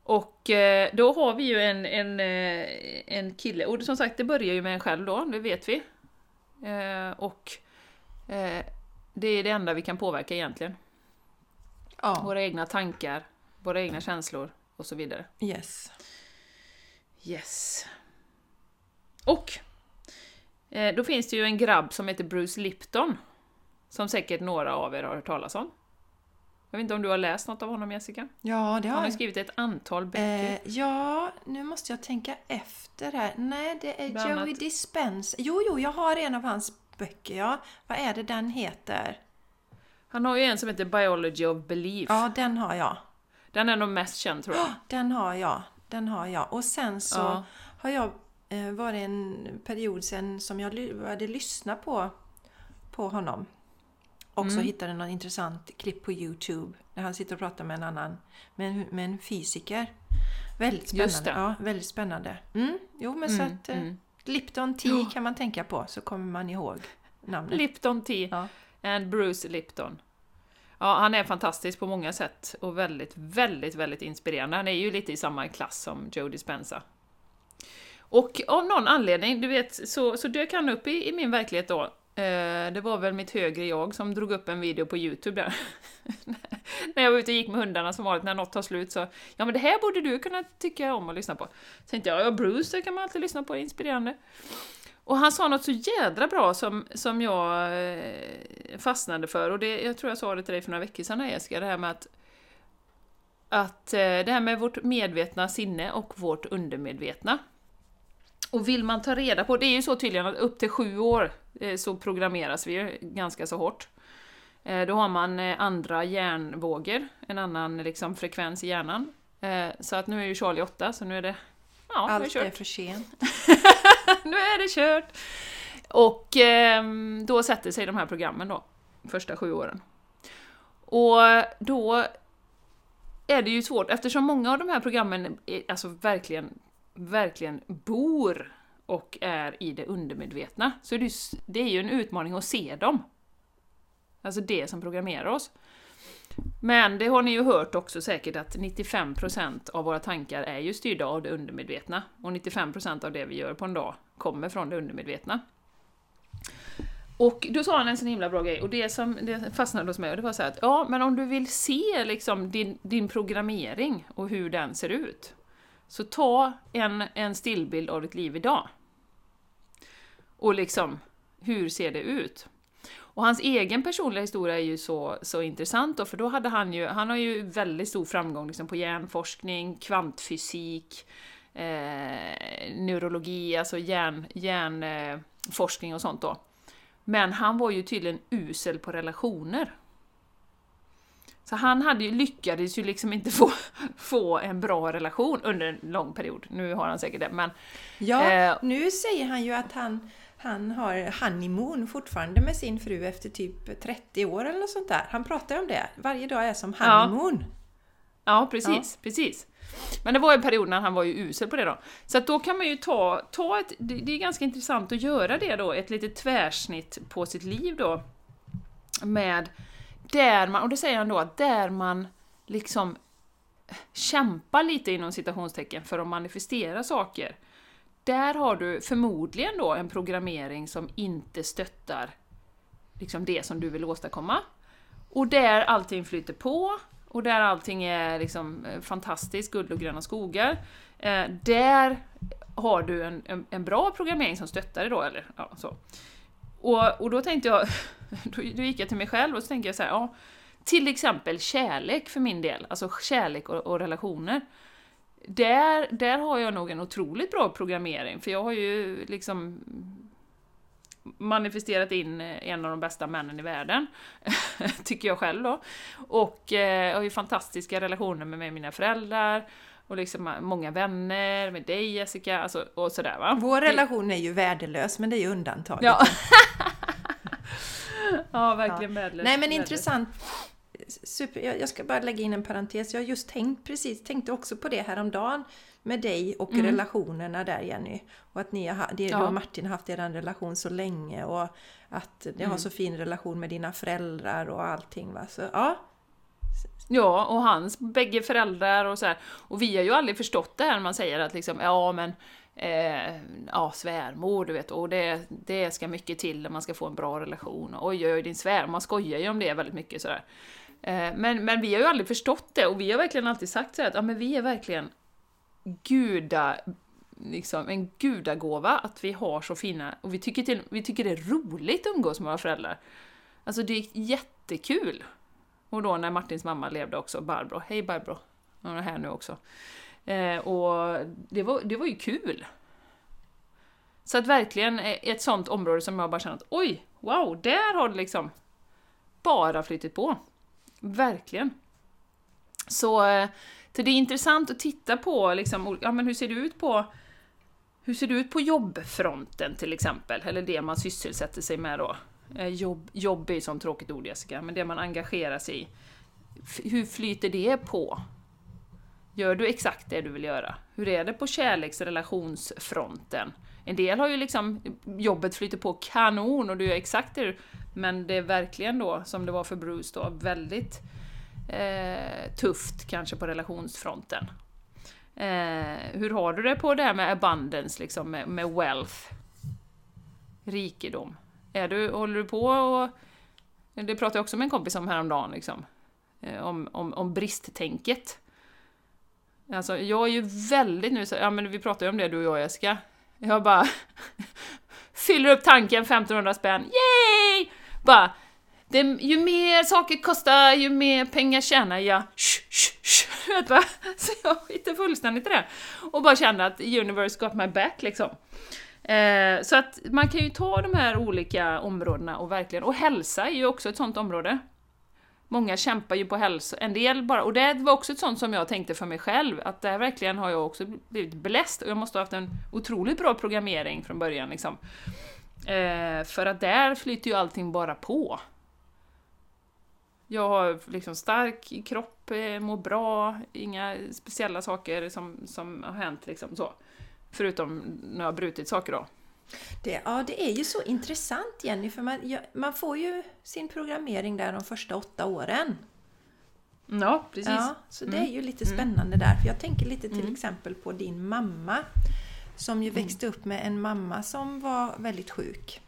Och eh, då har vi ju en, en, eh, en kille, och som sagt det börjar ju med en själv då, det vet vi. Eh, och det är det enda vi kan påverka egentligen. Ja, Våra egna tankar, våra egna känslor och så vidare. yes. Yes. Och då finns det ju en grabb som heter Bruce Lipton. Som säkert några av er har hört talas om. Jag vet inte om du har läst något av honom Jessica? Ja, det Han har har jag. skrivit ett antal böcker. Eh, ja, nu måste jag tänka efter här. Nej, det är Bland Joey annat. Dispenza. Jo, jo, jag har en av hans böcker, ja. Vad är det den heter? Han har ju en som heter Biology of Belief. Ja, den har jag. Den är nog mest känd tror jag. Den har jag. Den har jag. Och sen så Ja. har jag eh, varit en period sen som jag började lyssna på, på honom. Och Mm. så hittade någon intressant klipp på Youtube när han sitter och pratar med en annan, med en, med en fysiker. Väldigt spännande. Ja, väldigt spännande. Mm, jo, men så Mm, att eh, mm. Lipton Tea kan man tänka på så kommer man ihåg namnet. Lipton Tea Ja. and Bruce Lipton. Ja, han är fantastisk på många sätt och väldigt, väldigt, väldigt inspirerande. Han är ju lite i samma klass som Joe Dispenza. Och av någon anledning, du vet, så, så dök han upp i, i min verklighet då. Eh, det var väl mitt högre jag som drog upp en video på Youtube där. när jag var ute och gick med hundarna som vanligt, när något tar slut så Ja men det här borde du kunna tycka om att lyssna på. Så tänkte jag, ja Bruce det kan man alltid lyssna på, det är inspirerande. Och han sa något så jädra bra som, som jag eh, fastnade för, och det, jag tror jag sa det till dig för några veckor sedan Jessica, det här med att att eh, det här med vårt medvetna sinne och vårt undermedvetna. Och vill man ta reda på, det är ju så tydligen att upp till sju år eh, så programmeras vi ju ganska så hårt. Eh, Då har man eh, andra hjärnvågor, en annan liksom, frekvens i hjärnan. Så att nu är ju Charlie åtta, så nu är det... Ja, nu är Allt är kört. för sent. nu är det kört! Och ehm, då sätter sig de här programmen då, första sju åren. Och då är det ju svårt, eftersom många av de här programmen är, alltså verkligen, verkligen bor och är i det undermedvetna, så det, det är ju en utmaning att se dem. Alltså det som programmerar oss. Men det har ni ju hört också säkert att 95% av våra tankar är ju styrda av det undermedvetna. Och 95% av det vi gör på en dag kommer från det undermedvetna. Och då sa han en sån himla bra grej, och det som det fastnade hos mig, och det var så här att ja, men om du vill se liksom din, din programmering och hur den ser ut, så ta en, en stillbild av ditt liv idag. Och liksom, hur ser det ut? Och hans egen personliga historia är ju så, så intressant då, för då hade han ju, han har ju väldigt stor framgång liksom på hjärnforskning, kvantfysik, eh, neurologi, alltså hjärn, hjärnforskning och sånt då. Men han var ju tydligen usel på relationer. Så han hade ju, lyckades ju liksom inte få, få en bra relation under en lång period. Nu har han säkert det, men Ja, Eh, nu säger han ju att han, han har honeymoon fortfarande med sin fru efter typ 30 år eller något sånt där. Han pratar om det. Varje dag är som Ja. honeymoon. Ja, precis, precis. Men det var en period när han var ju usel på det då. Så att då kan man ju ta, ta ett, det, det är ganska intressant att göra det då, ett litet tvärsnitt på sitt liv då. Med där man, och det säger han då, att där man liksom kämpa lite inom citationstecken för att manifestera saker. Där har du förmodligen då en programmering som inte stöttar liksom det som du vill åstadkomma. Och där allting flyter på, och där allting är liksom eh, fantastiskt, guld och gröna skogar. Eh, där har du en, en, en bra programmering som stöttar dig. då, eller ja, så. Och, och då tänkte jag, då, då gick jag till mig själv och så tänkte jag så här, ja, till exempel kärlek för min del, alltså kärlek och, och relationer. Där, där har jag nog en otroligt bra programmering, för jag har ju liksom manifesterat in eh, en av de bästa männen i världen, tycker jag själv då. Och eh, jag har ju fantastiska relationer med mig och mina föräldrar, och liksom eh, många vänner, med dig Jessica, alltså, och sådär va. Vår relation är ju värdelös, men det är ju undantaget. Ja. ja, verkligen värdelöst. Nej men värdelöst. intressant. Super. Jag jag ska bara lägga in en parentes. Jag har just tänkt precis, tänkte också på det häromdagen med dig och relationerna där Jenny. Och att ni har, du och Martin har haft er relation så länge och att ni har så fin relation med dina föräldrar och allting. Va? Så, ja, Ja, och hans bägge föräldrar och så här. Och vi har ju aldrig förstått det här när man säger att liksom, ja men, eh, ja svärmor du vet, och det, det ska mycket till när man ska få en bra relation. Oj, oj, oj, din svärmor, man skojar ju om det väldigt mycket sådär. Eh, men, men vi har ju aldrig förstått det, och vi har verkligen alltid sagt så här att ja men vi är verkligen guda, liksom en gudagåva att vi har så fina, och vi tycker, till, vi tycker det är roligt att umgås med våra föräldrar. Alltså det är jättekul. Och då när Martins mamma levde också, Barbro. Hej Barbro! Hon är här nu också. Eh, och det var, det var ju kul. Så att verkligen eh, ett sånt område som jag bara känner att oj, wow, där har det liksom bara flyttat på. Verkligen. Så, eh, så det är intressant att titta på liksom, ja, men hur ser det ut på hur ser det ut på jobbfronten till exempel, eller det man sysselsätter sig med då? Eh, jobb, jobb är ju sånt tråkigt ord Jessica, men det man engagerar sig i. Hur flyter det på? Gör du exakt det du vill göra? Hur är det på kärleksrelationsfronten? En del har ju liksom, jobbet flyter på kanon och du gör exakt det du... Men det är verkligen då, som det var för Bruce då, väldigt eh, tufft kanske på relationsfronten. Eh, hur har du det på det här med abundance, liksom med, med wealth? Rikedom. Är du, håller du på och... Det pratade jag också med en kompis om häromdagen, liksom. Eh, om, om, om bristtänket. Alltså, jag är ju väldigt nu så, ja men vi pratade ju om det du och jag Jessica. Jag bara fyller upp tanken 1500 spänn, yay! Bara, det, ju mer saker kostar, ju mer pengar tjänar jag. Shh, shh, shh. vet va? Så jag skiter fullständigt i det. Och bara känner att universe got my back liksom. Eh, så att man kan ju ta de här olika områdena och verkligen, och hälsa är ju också ett sånt område. Många kämpar ju på hälsa, en del bara, och det var också ett sånt som jag tänkte för mig själv, att där verkligen har jag också blivit bläst och jag måste ha haft en otroligt bra programmering från början liksom. Eh, för att där flyter ju allting bara på. Jag har liksom stark kropp, eh, mår bra, inga speciella saker som, som har hänt liksom så. Förutom när jag har brutit saker då. Det, ja, det är ju så intressant Jenny, för man, ja, man får ju sin programmering där de första åtta åren. Ja, precis. Ja, så mm. det är ju lite mm. spännande där. För jag tänker lite till mm. exempel på din mamma. Som ju mm. växte upp med en mamma som var väldigt sjuk.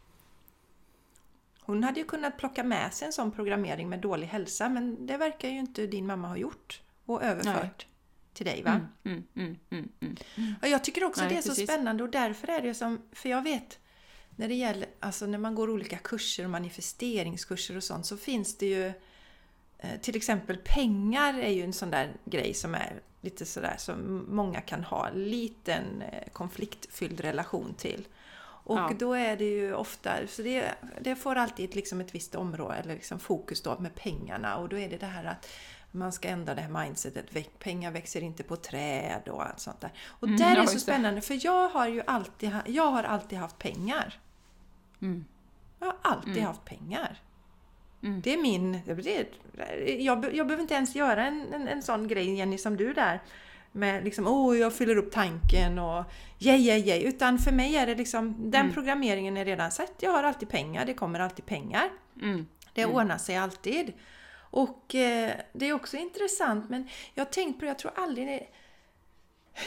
Hon hade ju kunnat plocka med sig en sån programmering med dålig hälsa men det verkar ju inte din mamma ha gjort och överfört Nej. till dig va? Mm, mm, mm, mm, mm. och jag tycker också Nej, det är precis. så spännande och därför är det som, för jag vet när det gäller, alltså när man går olika kurser och manifesteringskurser och sånt så finns det ju eh, till exempel pengar är ju en sån där grej som är lite sådär som många kan ha liten eh, konfliktfylld relation till. Och ja. då är det ju ofta, så det, det får alltid liksom ett visst område, eller liksom fokus då med pengarna och då är det det här att man ska ändra det här mindsetet, pengar växer inte på träd och allt sånt där. Och mm, där är så spännande för jag har ju alltid, jag har alltid haft pengar. Mm. Jag har alltid mm. haft pengar. Mm. Det är min... Det, jag, jag behöver inte ens göra en, en, en sån grej, Jenny, som du där med liksom, oh, jag fyller upp tanken och yay, yay, yay. Utan för mig är det liksom, den mm. programmeringen är redan sett. Jag har alltid pengar, det kommer alltid pengar. Mm. Det mm. ordnar sig alltid. Och eh, det är också intressant, men jag har tänkt på det, jag tror aldrig det,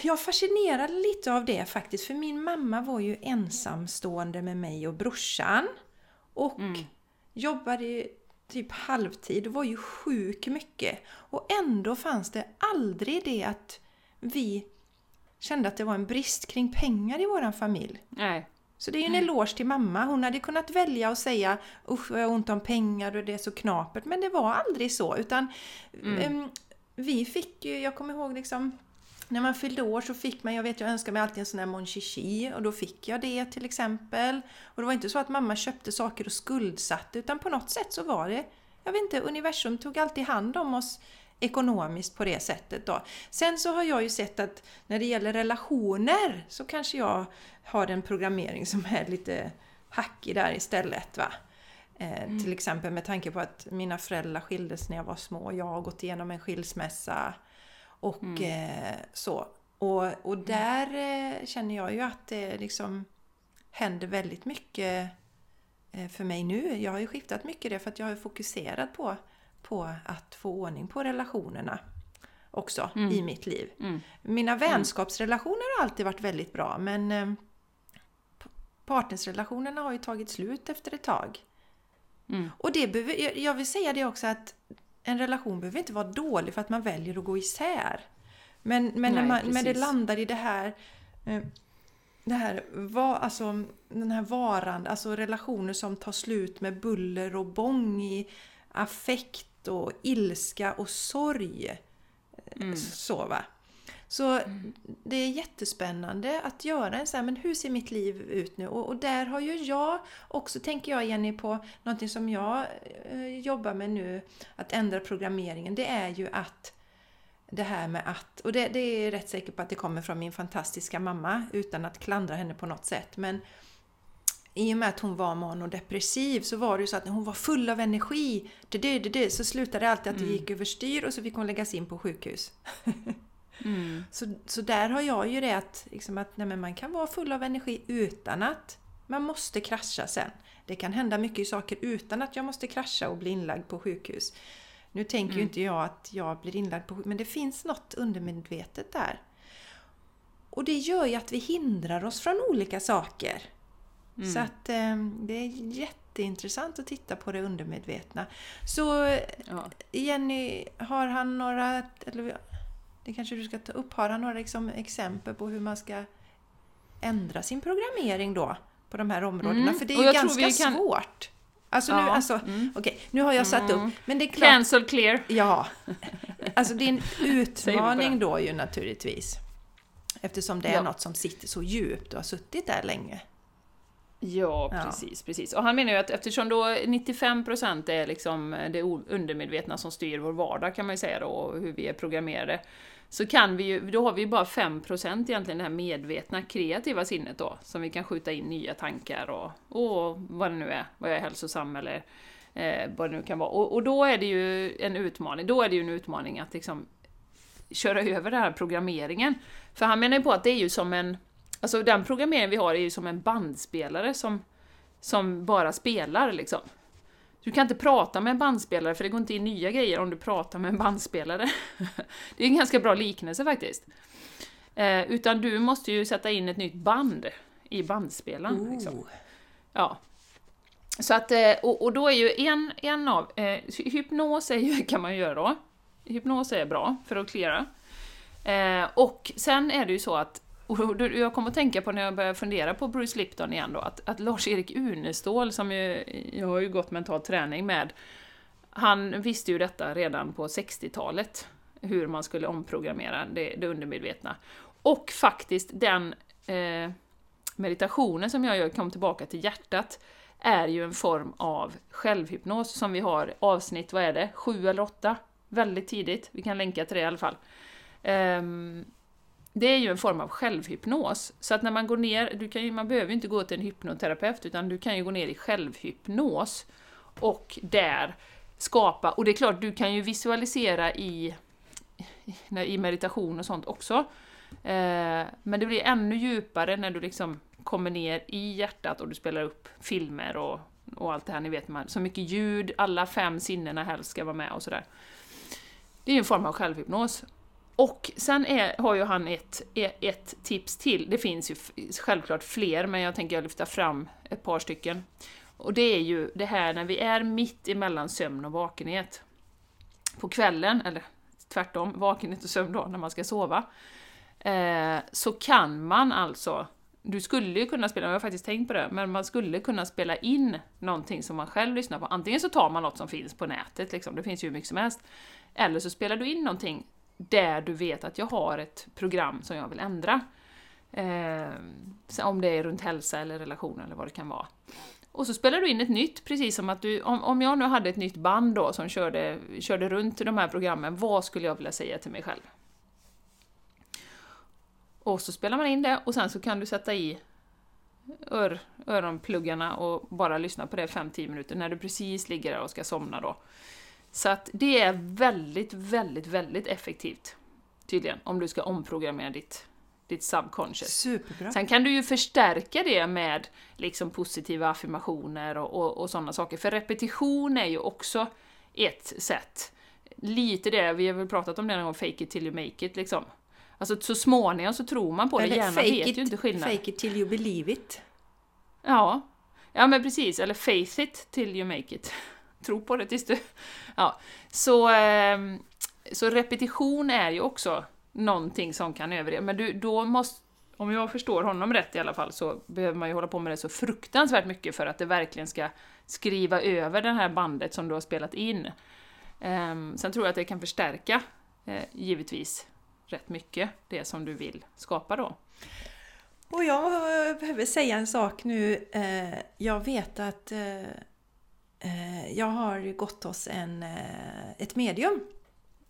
jag fascinerade lite av det faktiskt, för min mamma var ju ensamstående med mig och brorsan. Och mm. jobbade typ halvtid och var ju sjuk mycket. Och ändå fanns det aldrig det att vi kände att det var en brist kring pengar i våran familj. Nej. Så det är ju en eloge till mamma. Hon hade kunnat välja och säga usch jag har ont om pengar och det är så knapert. Men det var aldrig så. Utan mm. um, vi fick ju, jag kommer ihåg liksom när man fyllde år så fick man, jag vet jag önskade mig alltid en sån här Mon Chichi och då fick jag det till exempel. Och det var inte så att mamma köpte saker och skuldsatte utan på något sätt så var det, jag vet inte, universum tog alltid hand om oss ekonomiskt på det sättet då. Sen så har jag ju sett att när det gäller relationer så kanske jag har en programmering som är lite hackig där istället. Va? Eh, mm. Till exempel med tanke på att mina föräldrar skildes när jag var små. Jag har gått igenom en skilsmässa och mm. eh, så. Och, och där eh, känner jag ju att det liksom händer väldigt mycket eh, för mig nu. Jag har ju skiftat mycket det för att jag har fokuserat på på att få ordning på relationerna också mm. i mitt liv. Mm. Mina mm. vänskapsrelationer har alltid varit väldigt bra men eh, partnersrelationerna har ju tagit slut efter ett tag. Mm. Och det behöver, jag vill säga det också att en relation behöver inte vara dålig för att man väljer att gå isär. Men, men, Nej, man, men det landar i det här eh, det här, var, alltså, den här varan, alltså relationer som tar slut med buller och bång i affekt och ilska och sorg. Mm. Så va. Så mm. det är jättespännande att göra en sån här, men hur ser mitt liv ut nu? Och, och, där har ju jag också, tänker jag Jenny, på någonting som jag eh, jobbar med nu, att ändra programmeringen, det är ju att det här med att, och det, det är rätt säker på att det kommer från min fantastiska mamma utan att klandra henne på något sätt, men i och med att hon var manodepressiv så var det ju så att när hon var full av energi det, det, det, så slutade det alltid att det mm. gick överstyr och så fick hon läggas in på sjukhus. mm. så, så där har jag ju det att, liksom att nej, man kan vara full av energi utan att man måste krascha sen. Det kan hända mycket saker utan att jag måste krascha och bli inlagd på sjukhus. Nu tänker mm. ju inte jag att jag blir inlagd på sjukhus, men det finns något undermedvetet där. Och det gör ju att vi hindrar oss från olika saker. Mm. Så att eh, det är jätteintressant att titta på det undermedvetna. Så ja. Jenny, har han några, eller det kanske du ska ta upp, har han några liksom, exempel på hur man ska ändra sin programmering då? På de här områdena? Mm. För det är ju ganska kan... svårt. Alltså nu, Ja, alltså, mm. okej, nu har jag satt upp, men det är klart... Cancel clear. Ja, alltså det är en utmaning då ju naturligtvis. Eftersom det är Ja. något som sitter så djupt och har suttit där länge. Ja, Ja. precis, precis. Och han menar ju att eftersom då 95% är liksom det undermedvetna som styr vår vardag kan man ju säga då, och hur vi är programmerade, så kan vi ju, då har vi ju bara 5% egentligen det här medvetna kreativa sinnet då, som vi kan skjuta in nya tankar och, och vad det nu är, vad jag är hälsosam eller eh, vad det nu kan vara. Och, och då är det ju en utmaning, då är det ju en utmaning att liksom köra över den här programmeringen. För han menar ju på att det är ju som en, alltså den programmering vi har är ju som en bandspelare som, som bara spelar liksom. Du kan inte prata med en bandspelare för det går inte in nya grejer om du pratar med en bandspelare. det är en ganska bra liknelse faktiskt. Eh, utan du måste ju sätta in ett nytt band i bandspelaren. Liksom. Oh. Ja. Så att, eh, och, och då är ju en, en av, eh, hypnos är ju, kan man ju göra då. Hypnos är bra för att klära. Eh, och sen är det ju så att, och jag kom att tänka på när jag började fundera på Bruce Lipton igen då, att, att Lars-Erik Unestål, som ju, jag har ju gått mental träning med, han visste ju detta redan på 60-talet, hur man skulle omprogrammera det, det undermedvetna. Och faktiskt den eh, meditationen som jag gör, kom tillbaka till hjärtat, är ju en form av självhypnos som vi har avsnitt, vad är det, sju eller åtta? Väldigt tidigt, vi kan länka till det i alla fall. Ehm, det är ju en form av självhypnos, så att när man går ner, du kan ju, man behöver ju inte gå till en hypnoterapeut, utan du kan ju gå ner i självhypnos och där skapa, och det är klart, du kan ju visualisera i, i- meditation och sånt också, eh, men det blir ännu djupare när du liksom kommer ner i hjärtat och du spelar upp filmer och, och allt det här, ni vet, man, så mycket ljud, alla fem sinnena helst ska vara med och sådär. Det är ju en form av självhypnos. Och sen är, har ju han ett, e- ett, tips till, det finns ju självklart fler, men jag tänker lyfta fram ett par stycken. Och det är ju det här när vi är mitt emellan sömn och vakenhet. På kvällen, eller tvärtom, vakenhet och sömn då, när man ska sova eh, så kan man alltså, du skulle ju kunna spela, jag har faktiskt tänkt på det, men man skulle kunna spela in någonting som man själv lyssnar på. Antingen så tar man något som finns på nätet, liksom, det finns ju hur mycket som helst, eller så spelar du in någonting där du vet att jag har ett program som jag vill ändra. Eh, om det är runt hälsa eller relation eller vad det kan vara. Och så spelar du in ett nytt, precis som att du, om, om jag nu hade ett nytt band då som körde, körde runt de här programmen, vad skulle jag vilja säga till mig själv? Och så spelar man in det och sen så kan du sätta i ör, öronpluggarna och bara lyssna på det 5-10 minuter när du precis ligger där och ska somna då. Så att det är väldigt, väldigt, väldigt effektivt tydligen om du ska omprogrammera ditt, ditt subconscious. Superbra. Sen kan du ju förstärka det med liksom positiva affirmationer och, och, och sådana saker, för repetition är ju också ett sätt. Lite det, vi har väl pratat om det någon gång, fake it till you make it liksom. Alltså så småningom så tror man på det, hjärnan vet it, ju inte skillnad. Fake it till you believe it. Ja. ja, men precis, eller faith it till you make it. Tro på det tills du... Ja, så, ehm, så repetition är ju också någonting som kan överleva, men du, då måste om jag förstår honom rätt i alla fall så behöver man ju hålla på med det så fruktansvärt mycket för att det verkligen ska skriva över det här bandet som du har spelat in. Ehm, sen tror jag att det kan förstärka, eh, givetvis, rätt mycket det som du vill skapa då. Och jag behöver säga en sak nu. Eh, jag vet att eh, jag har gått hos en, eh, ett medium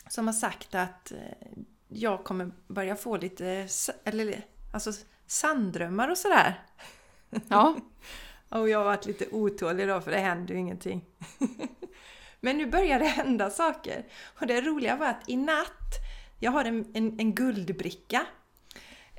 som har sagt att eh, jag kommer börja få lite eller, alltså, sanddrömmar och sådär. Ja, Och jag har varit lite otålig då för det händer ju ingenting. Men nu börjar det hända saker. Och det roliga var att i natt, jag har en, en, en guldbricka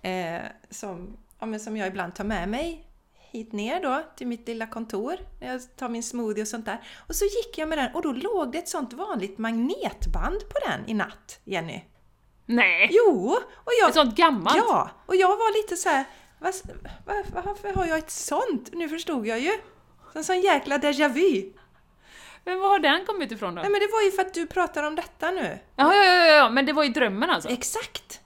eh, som, ja, som jag ibland tar med mig hit ner då till mitt lilla kontor när jag tar min smoothie och sånt där. Och så gick jag med den och då låg det ett sånt vanligt magnetband på den i natt, Jenny. nej! Jo! Och jag, Ett sånt gammalt? Ja, och jag var lite så här. "Vad- va- Varför har jag ett sånt? Nu förstod jag ju. En sån jäkla déjà vu. Men var har den kommit ifrån då? Nej men det var ju för att du pratar om detta nu. Ja, ja, ja, ja, men det var i drömmen alltså? Exakt!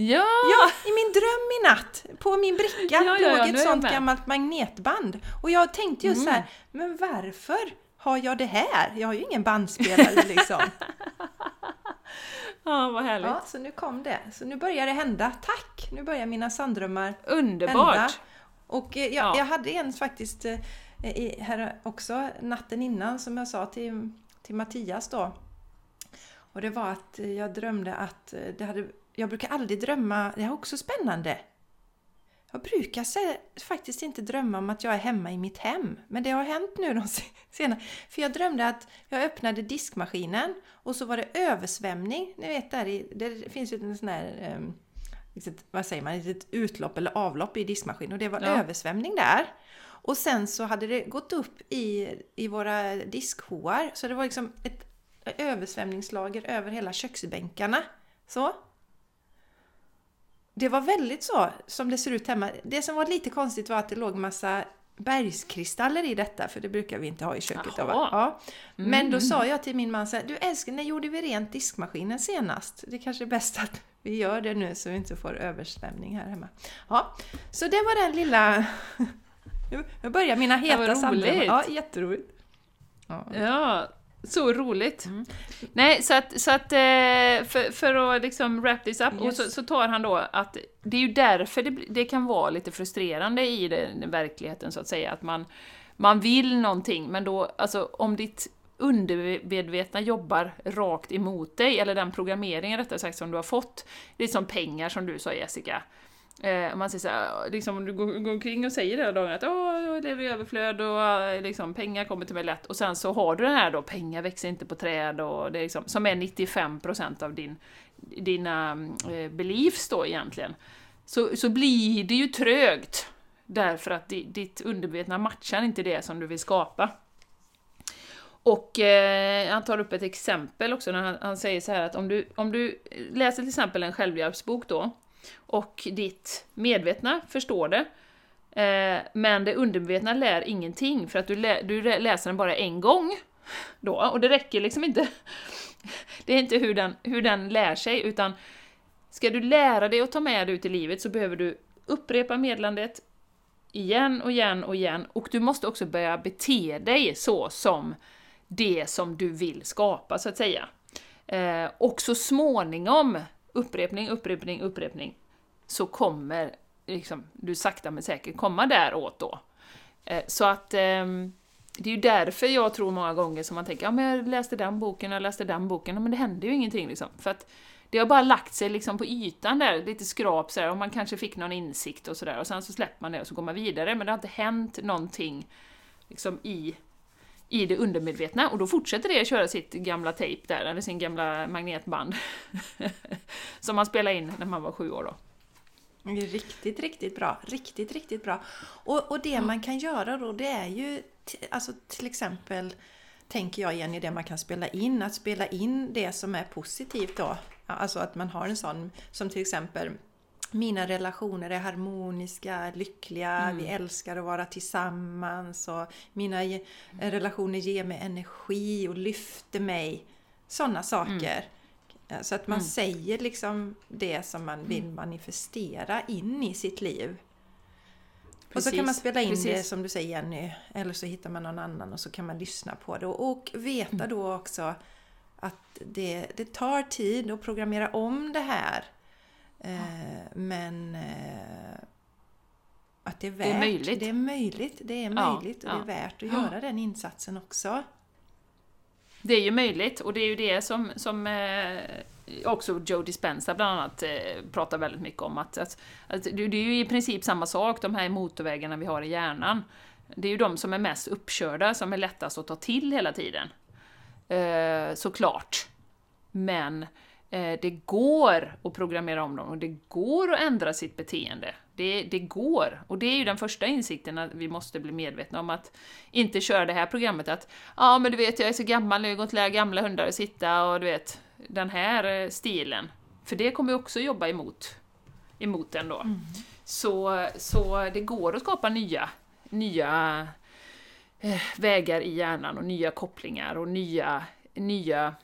Ja! Ja, i min dröm i natt, på min bricka, Ja, ja, låg ett sånt gammalt magnetband. Och jag tänkte ju så här, men varför har jag det här? Jag har ju ingen bandspelare liksom. Ja, vad härligt. Ja, så nu kom det. Så nu börjar det hända. Tack! Nu börjar mina sanddrömmar Underbart! hända. Och eh, jag, Ja. jag hade en faktiskt eh, i, här också natten innan som jag sa till, till Mattias då. Och det var att jag drömde att eh, det hade... Jag brukar aldrig drömma, det är också spännande. Jag brukar faktiskt inte drömma om att jag är hemma i mitt hem. Men det har hänt nu de se- senare. För jag drömde att jag öppnade diskmaskinen och så var det översvämning. Ni vet där i, det finns ju en sån här, um, litet, vad säger man, ett utlopp eller avlopp i diskmaskinen. Och det var Ja. översvämning där. Och sen så hade det gått upp i, i våra diskhoar. Så det var liksom ett översvämningslager över hela köksbänkarna. Så. Det var väldigt så som det ser ut hemma. Det som var lite konstigt var att det låg massa bergskristaller i detta, för det brukar vi inte ha i köket. Då. Ja. Men då Mm. sa jag till min man så här, du älskling, när gjorde vi rent diskmaskinen senast? Det kanske är bäst att vi gör det nu så vi inte får översvämning här hemma. Ja, så det var den lilla... Nu- börjar mina heta roligt. Ja, jätteroligt. Ja. Ja, så roligt! Mm. Nej, så att, så att eh, för, för att liksom wrap this up, och så, så tar han då att det är ju därför det, det kan vara lite frustrerande i den verkligheten så att säga, att man, man vill någonting, men då, alltså om ditt undermedvetna jobbar rakt emot dig, eller den programmeringen rättare sagt som du har fått, det är som pengar som du sa Jessica, Eh, man säger så här, liksom om du går, går omkring och säger hela dagen att Åh, jag lever i överflöd och eh, liksom, pengar kommer till mig lätt. Och sen så har du den här då, pengar växer inte på träd och det är liksom, som är 95% av din, dina eh, beliefs då egentligen. Så, så blir det ju trögt. Därför att di, ditt undermedvetna matchar inte det som du vill skapa. Och eh, han tar upp ett exempel också när han, han säger så här att om du, om du läser till exempel en självhjälpsbok då, och ditt medvetna förstår det, eh, men det undermedvetna lär ingenting för att du, lä, du läser den bara en gång. Då, och det räcker liksom inte. Det är inte hur den, hur den lär sig, utan ska du lära dig att ta med dig ut i livet så behöver du upprepa meddelandet igen och igen och igen, och du måste också börja bete dig så som det som du vill skapa, så att säga. Eh, och så småningom, upprepning, upprepning, upprepning, så kommer liksom, du sakta men säkert komma däråt då. Eh, så att ehm, det är ju därför jag tror många gånger som man tänker, ja men jag läste den boken, jag läste den boken, ja, men det hände ju ingenting liksom. För att det har bara lagt sig liksom på ytan där, lite skrap sådär, och man kanske fick någon insikt och sådär, och sen så släpper man det och så går man vidare, men det har inte hänt någonting liksom i, i det undermedvetna, och då fortsätter det att köra sitt gamla tejp där, eller sin gamla magnetband, som man spelade in när man var sju år då. Riktigt, riktigt bra. Riktigt, riktigt bra. Och, och det man kan göra då, det är ju alltså till exempel, tänker jag igen i det man kan spela in, att spela in det som är positivt då. Ja, Alltså att man har en sån, som till exempel mina relationer är harmoniska, lyckliga, vi älskar att vara tillsammans och mina ge- relationer ger mig energi och lyfter mig. Sådana saker. Eh, Så att man säger liksom det som man vill manifestera in i sitt liv. och så kan man Precis, spela in det precis. som du säger Jenny, eller så hittar man någon annan och så kan man lyssna på det. Och, och veta då också att det, det tar tid att programmera om det här. Eh, men eh, att det är värt. är möjligt. Det är möjligt, det är Ja, möjligt och ja. det är värt att göra den insatsen också. Det är ju möjligt, och det är ju det som, som eh, också Joe Dispenza bland annat eh, pratar väldigt mycket om. Att, att, att det det är ju i princip samma sak, de här motorvägarna vi har i hjärnan. Det är ju de som är mest uppkörda, som är lättast att ta till hela tiden. Eh, såklart. Men det går att programmera om dem och det går att ändra sitt beteende. Det, det går. Och det är ju den första insikten att vi måste bli medvetna om att inte köra det här programmet att ja men du vet jag är så gammal nu, jag går inte lära gamla hundar att sitta och du vet den här eh, stilen. För det kommer ju också jobba emot, emot den då. Så, så det går att skapa nya, nya eh, vägar i hjärnan och nya kopplingar och nya, nya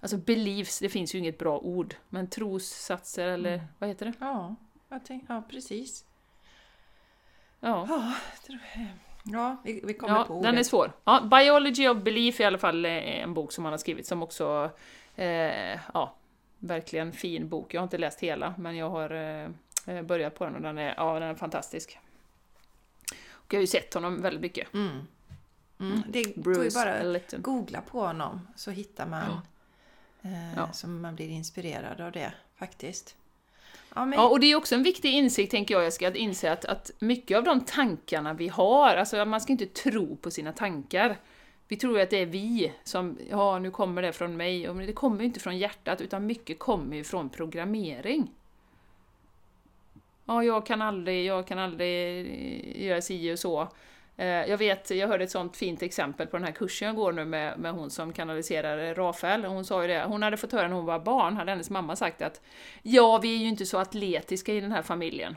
Alltså beliefs, det finns ju inget bra ord, men trossatser eller vad heter det? Ja, jag tänk, ja precis. Ja. Ja, ja vi, vi kommer Ja, på den ordet. är svår. Ja, Biology of Belief är i alla fall eh, en bok som han har skrivit som också, eh, ja, verkligen fin bok. Jag har inte läst hela, men jag har eh, eh, börjat på den och den är, ja, den är fantastisk. Och jag har ju sett honom väldigt mycket. Mm. Mm. Det går ju bara Ellington. googla på honom så hittar man Ja. så man blir inspirerad av det faktiskt. Ja, men, Ja, och det är också en viktig insikt, tänker jag, Jessica, att inse att, att mycket av de tankarna vi har, alltså man ska inte tro på sina tankar. Vi tror ju att det är vi som, ja nu kommer det från mig, och det kommer ju inte från hjärtat, utan mycket kommer ju från programmering. Ja, jag kan aldrig, jag kan aldrig eh, göra si och så. Eh, jag vet, jag hörde ett sånt fint exempel på den här kursen jag går nu med, med hon som kanaliserar eh, Rafael. Hon sa ju det, hon hade fått höra när hon var barn, hade hennes mamma sagt att Ja, vi är ju inte så atletiska i den här familjen.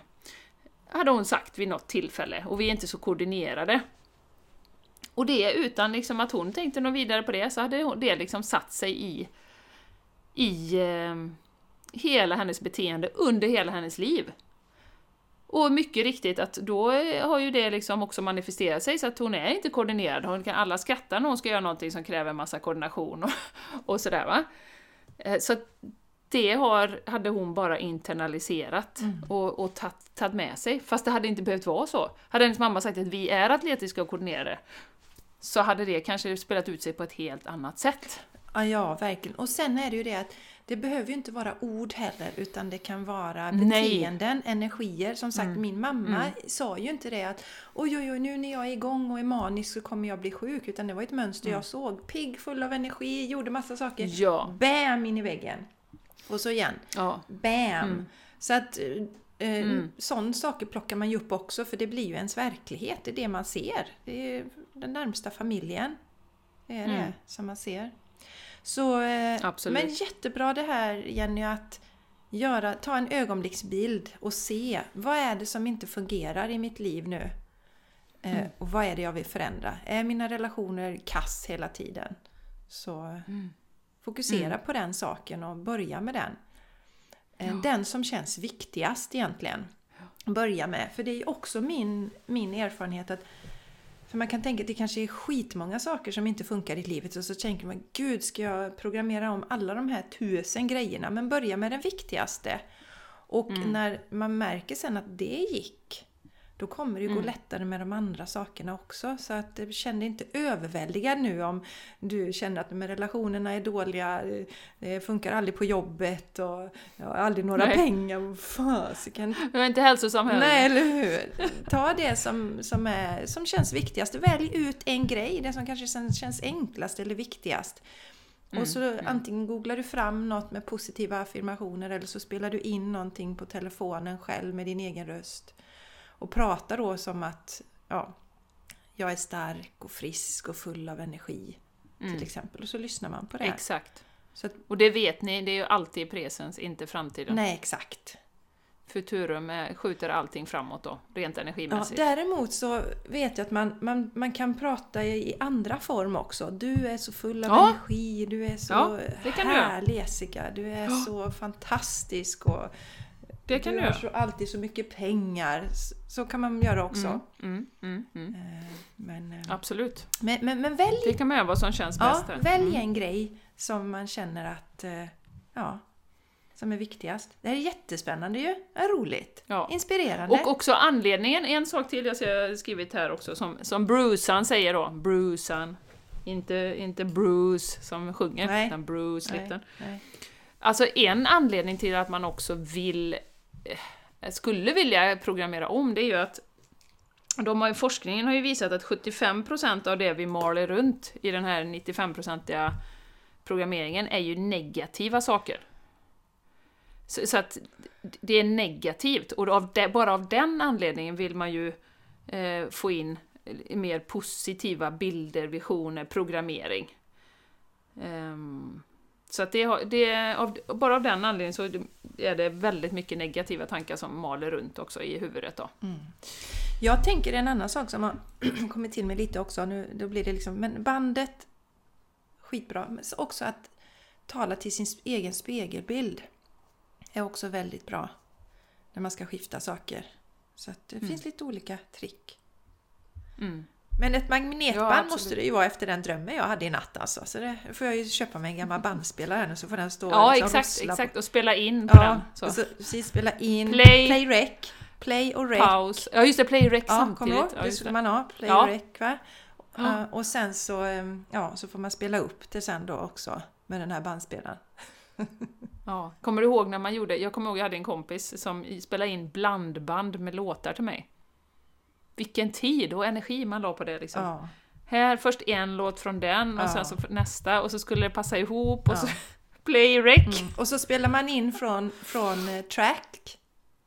Hade hon sagt vid något tillfälle, och vi är inte så koordinerade. Och det utan liksom att hon tänkte något vidare på det, så hade det liksom satt sig i, i eh, hela hennes beteende under hela hennes liv. Och mycket riktigt att då eh, har ju det liksom också manifesterat sig så att hon är inte koordinerad. Hon kan alla skratta när hon ska göra någonting som kräver massa koordination och, och sådär va. Eh, Så det har, hade hon bara internaliserat och, och tagit, tagit med sig. Fast det hade inte behövt vara så. Hade hennes mamma sagt att vi är atletiska och koordinerade så hade det kanske spelat ut sig på ett helt annat sätt. Ja, ja, verkligen. Och sen är det ju det att det behöver ju inte vara ord heller utan det kan vara Nej. beteenden, energier. Som sagt, min mamma sa ju inte det att oj, oj, oj, nu när jag är igång och är manisk så kommer jag bli sjuk. Utan det var ett mönster jag såg. Pigg, full av energi, gjorde massa saker. Ja. Bam in i väggen. Och så igen. Ja. Bam! Så att eh, sådana saker plockar man ju upp också för det blir ju ens verklighet. Det är det man ser. Det är den närmsta familjen. Det är det som man ser. Så, eh, Absolut. Men jättebra det här Jenny att göra, ta en ögonblicksbild och se vad är det som inte fungerar i mitt liv nu? Eh, och vad är det jag vill förändra? Är mina relationer kass hela tiden? Så fokusera på den saken och börja med den. Eh, Den som känns viktigast egentligen. Börja med. För det är också min, min erfarenhet att för man kan tänka att det kanske är skitmånga saker som inte funkar i livet och så tänker man Gud, ska jag programmera om alla de här tusen grejerna? Men börja med den viktigaste. Och när man märker sen att det gick, då kommer det ju gå lättare med de andra sakerna också. Så att eh, känn dig inte överväldigad nu om du känner att de relationerna är dåliga, eh, det funkar aldrig på jobbet och jag har aldrig några Nej. pengar. Fasiken. Jag är inte hälsosam heller. Nej, eller hur? Ta det som, som, är, som känns viktigast. Välj ut en grej, det som kanske känns enklast eller viktigast. Och så antingen googlar du fram något med positiva affirmationer eller så spelar du in någonting på telefonen själv med din egen röst. Och pratar då som att ja, jag är stark och frisk och full av energi. Till exempel. Och så lyssnar man på det. Exakt. Så att, Och det vet ni, det är ju alltid presens, inte framtiden. nej, exakt. Futurum är, skjuter allting framåt då, rent Ja, energimässigt. däremot så vet jag att man, man, man kan prata i andra form också. Du är så full av Ja. energi, du är så Ja, härlig Jessica, du är så fantastisk och Det kan du du har så, alltid så mycket pengar. Så kan man göra också. Mm, mm, mm. Eh, Men, eh, Absolut. men, men, men välj, Det kan man göra vad som känns ja, bäst. där. välj en grej som man känner att eh, ja, som är viktigast. Det här är jättespännande ju, är roligt, Ja. inspirerande. Och också anledningen, en sak till jag har skrivit här också, som, som Brucean säger då, Brucean. Inte, inte Bruce som sjunger, Nej. utan Bruce Lipton. Alltså en anledning till att man också vill, Eh, skulle vilja programmera om, det är ju att de har ju, forskningen har ju visat att 75% av det vi maler runt i den här 95-procentiga programmeringen är ju negativa saker. Så, så att det är negativt, och av de, bara av den anledningen vill man ju eh, få in mer positiva bilder, visioner, programmering. Ehm, så att det, det, av, bara av den anledningen så är det väldigt mycket negativa tankar som maler runt också i huvudet. Då. Jag tänker en annan sak som har kommit till mig lite också. Nu, då blir det liksom, men bandet, skitbra. Men så också att tala till sin egen spegelbild är också väldigt bra. när man ska skifta saker. Så att det Mm. finns lite olika trick. Mm. Men ett Ja, magnetband absolut. måste det ju vara efter den drömmen jag hade i natt alltså. Så det får jag ju köpa mig en gammal bandspelare här nu så får den stå Ja, liksom exakt, rossla exakt. Och spela in på Ja, den. Så. och så precis spela in, Play. play, rec, play och rec. Paus. Ja, just det, play rec Ja, samtidigt. kommer? Ja, det skulle man ha, play Ja. och rec va? Ja. Ja, och sen så, eh, ja, så får man spela upp det sen då också med den här bandspelaren. Ja. Kommer du ihåg när man gjorde, jag kommer ihåg jag hade en kompis som spelade in blandband med låtar till mig. Vilken tid och energi man la på det liksom. Ja. Här först en låt från den och Ja. sen så nästa och så skulle det passa ihop och Ja. så play rec. Mm. Och så spelar man in från, från eh, track.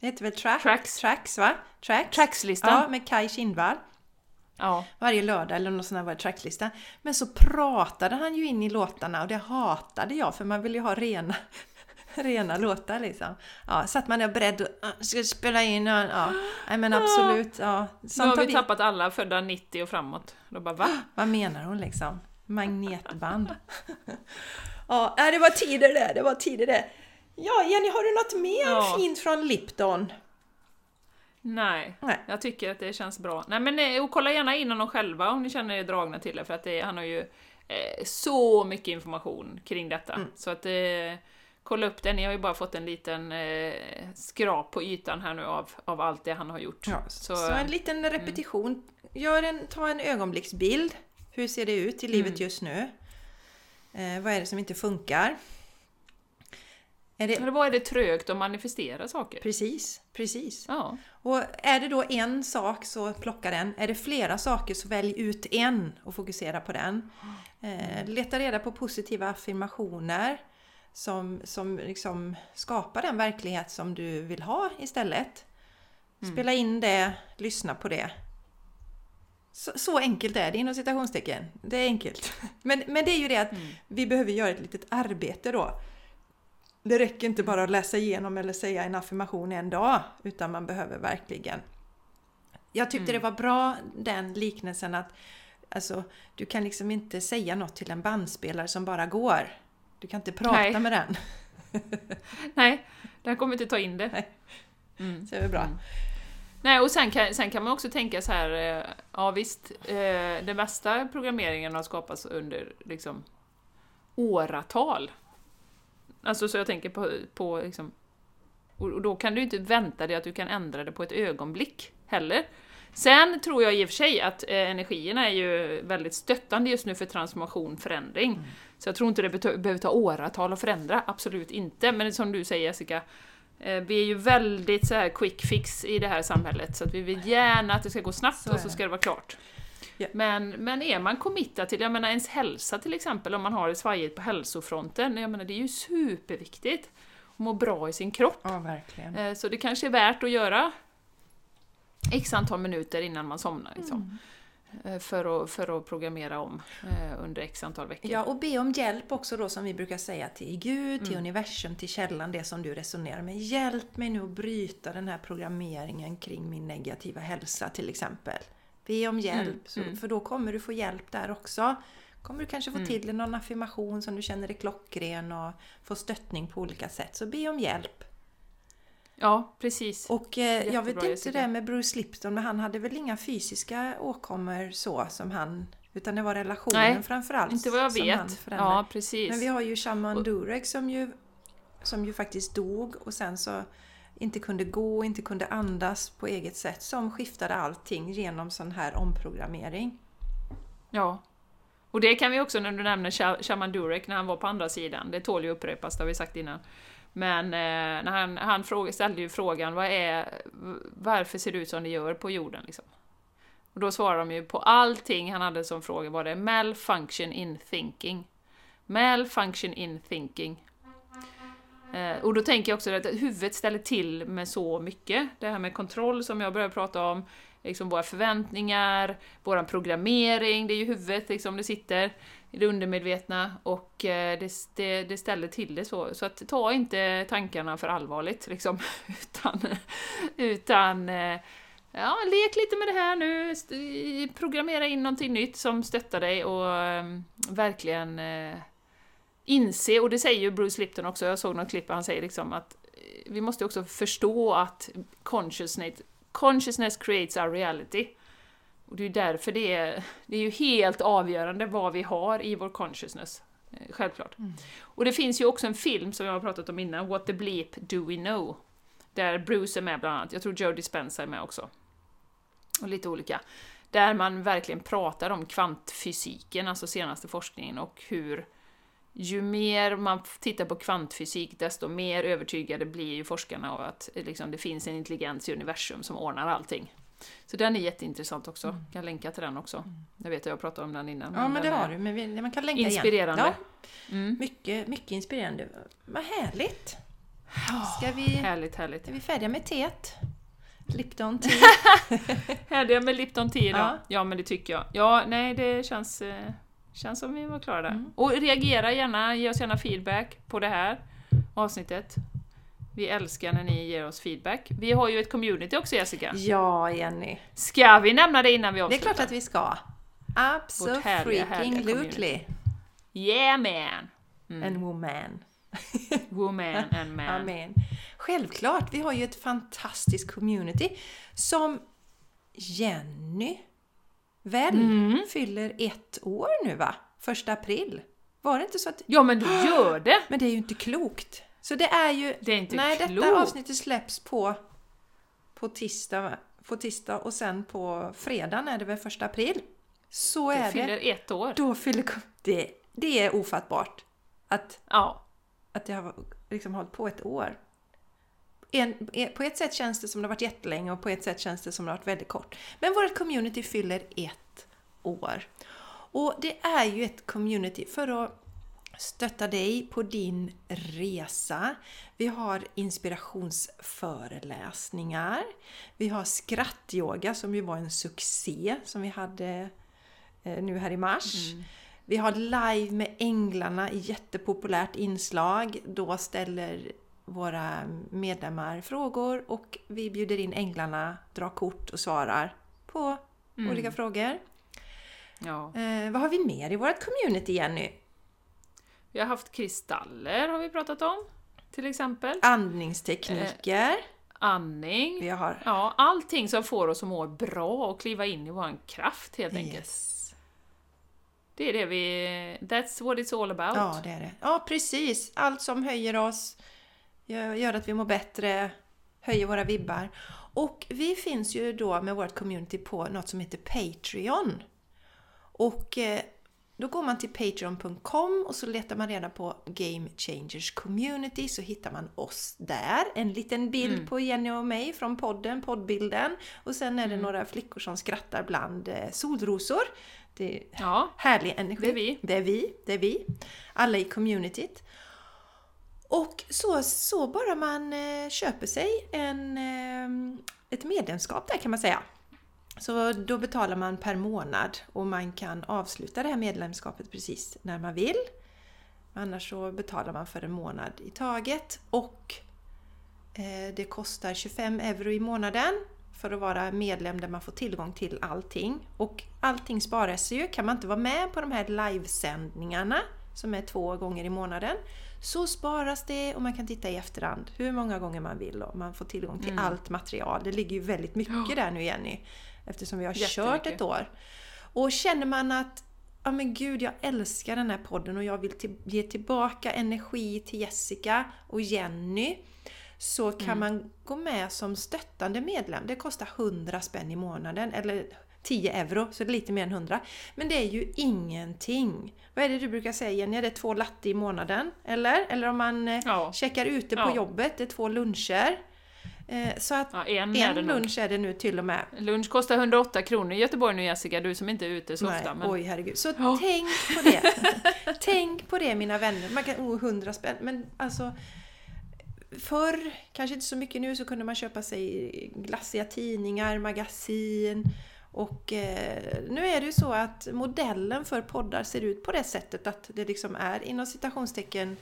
Det heter väl track? Tracks. Tracks va? Tracks. Trackslistan. Ja, med Kai Kindvall. Ja. Varje lördag eller någon sån här var tracklista. Men så pratade han ju in i låtarna och det hatade jag för man vill ju ha rena, rena låtar liksom. Ja, så att man är beredd att ah, ska spela in, ja, ja. Nej men absolut, ja. Sånt har har vi tappat alla födda 90 och framåt. Då bara va? vad menar hon liksom? Magnetband. ja, det var tider det, det var tider det. Ja, Jenny, har du något mer Ja. fint från Lipton? Nej, Nej. jag tycker att det känns bra. Nej men eh, och kolla gärna in honom själva om ni känner er dragna till det, för att det, han har ju eh, så mycket information kring detta. Mm. Så att eh, kolla upp det, ni har ju bara fått en liten eh, skrap på ytan här nu av, av allt det han har gjort. Ja, Så, så, en liten repetition. Gör en, ta en ögonblicksbild. Hur ser det ut i livet Mm. just nu? Eh, vad är det som inte funkar? Är det, Eller vad är det trögt att manifestera saker? precis, precis. Ja, Och är det då en sak så plocka den. Är det flera saker så välj ut en och fokusera på den. Eh, leta reda på positiva affirmationer som, som liksom skapar den verklighet som du vill ha istället. Spela in det, lyssna på det. Så, så enkelt är det inom citationstecken. Det är enkelt. Men, men det är ju det att vi behöver göra ett litet arbete då. Det räcker inte bara att läsa igenom eller säga en affirmation en dag, utan man behöver verkligen... Jag tyckte det var bra den liknelsen att alltså, du kan liksom inte säga något till en bandspelare som bara går. Du kan inte prata Nej. med den. nej, den kommer inte ta in det. Nej. Mm. Så det är bra. Nej, och sen kan, sen kan man också tänka så här, eh, ja visst, eh, den bästa programmeringen har skapats under liksom åratal. Alltså så jag tänker på, på liksom, och då kan du inte vänta dig att du kan ändra det på ett ögonblick heller. Sen tror jag i och för sig att eh, energierna är ju väldigt stöttande just nu för transformation, förändring. Så jag tror inte det behöver ta åratal att förändra, absolut inte. Men som du säger Jessica, eh, vi är ju väldigt så här quick fix i det här samhället, så att vi vill gärna att det ska gå snabbt Så och så ska det vara klart. Ja. Men, men är man committad till, jag menar ens hälsa till exempel, om man har det svajigt på hälsofronten, jag menar det är ju superviktigt att må bra i sin kropp. Ja, verkligen. Eh, Så det kanske är värt att göra x antal minuter innan man somnar. Liksom. Eh, För, att, för att programmera om eh, under x antal veckor. Ja, och be om hjälp också då som vi brukar säga till Gud, till universum, till källan, det som du resonerar med. Hjälp mig nu att bryta den här programmeringen kring min negativa hälsa till exempel. Be om hjälp, Mm, så, mm. för då kommer du få hjälp där också. Kommer du kanske få Mm. till någon affirmation som du känner är klockren och få stöttning på olika sätt. Så be om hjälp. Ja, precis. Och eh, jag vet inte Jessica. det med Bruce Lipton, men han hade väl inga fysiska åkommor så som han... Utan det var relationen Nej, framförallt Inte vad jag som han vet. förändrade. Ja, precis. Men vi har ju Shaman Durek som ju, som ju faktiskt dog och sen så inte kunde gå, inte kunde andas på eget sätt. Som skiftade allting genom sån här omprogrammering. Ja. Och det kan vi också, när du nämner Sha- Shaman Durek, när han var på andra sidan, det tål ju upprepas, det har vi sagt innan. Men eh, när han, han fråga, ställde ju frågan, vad är, varför ser det ut som det gör på jorden? Liksom? Och då svarade de ju på allting han hade som fråga var det malfunction in thinking. Malfunction in thinking. Eh, och då tänker jag också att huvudet ställer till med så mycket. Det här med kontroll som jag började prata om, liksom våra förväntningar, vår programmering, det är ju huvudet liksom det sitter i det undermedvetna och eh, det, det, det ställer till det så. Så att ta inte tankarna för allvarligt liksom, utan, utan eh, ja, lek lite med det här nu, programmera in någonting nytt som stöttar dig och ehm, verkligen eh, inse, och det säger ju Bruce Lipton också, jag såg något klipp där han säger liksom att vi måste också förstå att consciousness, consciousness creates our reality. Och det är därför det är, det är ju helt avgörande vad vi har i vår consciousness. eh, Självklart. Mm. Och det finns ju också en film som jag har pratat om innan, What the Bleep Do We Know? Där Bruce är med bland annat, jag tror Joe Dispenza är med också. Och lite olika. Där man verkligen pratar om kvantfysiken, alltså senaste forskningen, och hur ju mer man tittar på kvantfysik, desto mer övertygade blir ju forskarna av att eh, liksom, det finns en intelligens i universum som ordnar allting. Så den är jätteintressant också, jag kan länka till den också. Jag vet att jag pratade om den innan. Ja, men det den har du. Men vi, man kan länka Inspirerande. igen. Mm. Ja, mycket, mycket inspirerande. Vad härligt! Ska vi, Härligt, härligt. är vi färdiga med teet? Lipton te? Härliga med Lipton Tea idag. Ja. Ja. men det tycker jag. Ja, nej, det känns, eh, känns som vi var klara där. Mm. Och reagera gärna, ge oss gärna feedback på det här avsnittet. Vi älskar när ni ger oss feedback. Vi har ju ett community också Jessica. Ja, Jenny. Ska vi nämna det innan vi Det är avslutar? klart att vi ska. Absolutely. Yeah man! Mm. En woman. Woman and man. Amen. Självklart, vi har ju ett fantastiskt community som Jenny väl Mm. fyller ett år nu va? Första april. Var det inte så att... Ja men du gör det! Men det är ju inte klokt. Så det är ju... Det är inte Nej, klokt. detta avsnittet släpps på, på, tisdag, på tisdag och sen på fredagen är det väl första april. Så Du är fyller det. ett år. Då fyller... Det, det är ofattbart. Att Ja. att jag har liksom hållit på ett år. En, en, på ett sätt känns det som det har varit jättelänge och på ett sätt känns det som det har varit väldigt kort. Men vårt community fyller ett år. Och det är ju ett community för att stötta dig på din resa. Vi har inspirationsföreläsningar. Vi har skrattyoga som ju var en succé som vi hade eh, nu här i mars. Mm. Vi har live med Änglarna, jättepopulärt inslag. Då ställer våra medlemmar frågor och vi bjuder in Änglarna, drar kort och svarar på Mm. olika frågor. ja. Eh, vad har vi mer i vårt community, Jenny? Vi har haft kristaller har vi pratat om. Till exempel. Andningstekniker. Andning. vi har... Ja, allting som får oss att må bra och kliva in i vår kraft helt enkelt. Yes. Det är det vi... That's what it's all about. Ja, det är det. Ja, precis. Allt som höjer oss, gör, gör att vi mår bättre, höjer våra vibbar. Och vi finns ju då med vårt community på något som heter Patreon. Och eh, då går man till patreon.com och så letar man reda på Game Changers Community så hittar man oss där. En liten bild Mm. på Jenny och mig från podden, poddbilden. Och sen är det några flickor som skrattar bland eh, solrosor. Det är Ja, härlig energi. det är vi. Det är vi, det är vi. Alla i communityt. Och så, så bara man eh, köper sig en, eh, ett medlemskap där kan man säga. Så då betalar man per månad och man kan avsluta det här medlemskapet precis när man vill. Annars så betalar man för en månad i taget och eh, det kostar 25 euro i månaden för att vara medlem där man får tillgång till allting. Och allting sparas ju. Kan man inte vara med på de här livesändningarna som är två gånger i månaden så sparas det och man kan titta i efterhand hur många gånger man vill och man får tillgång till Mm. allt material. Det ligger ju väldigt mycket där nu Jenny eftersom vi har kört ett år. Och känner man att ja men gud, jag älskar den här podden och jag vill till, ge tillbaka energi till Jessica och Jenny så kan Mm. man gå med som stöttande medlem. Det kostar 100 spänn i månaden, eller 10 euro, så det är lite mer än 100. Men det är ju ingenting. Vad är det du brukar säga Jenny? Är det två latte i månaden? Eller? Eller om man eh, Ja. checkar ute på Ja. jobbet, det är två luncher. Eh, Så att ja en, en nog. lunch är det nu till och med. Lunch kostar 108 kronor i Göteborg nu Jessica, du som inte är ute så Nej, ofta. Men... Oj, herregud. Så Ja. tänk på det. tänk på det mina vänner. Man kan, oh, 100 spänn. Men alltså, förr, kanske inte så mycket nu, så kunde man köpa sig glassiga tidningar, magasin. Och eh, nu är det ju så att modellen för poddar ser ut på det sättet att det liksom är inom citationstecken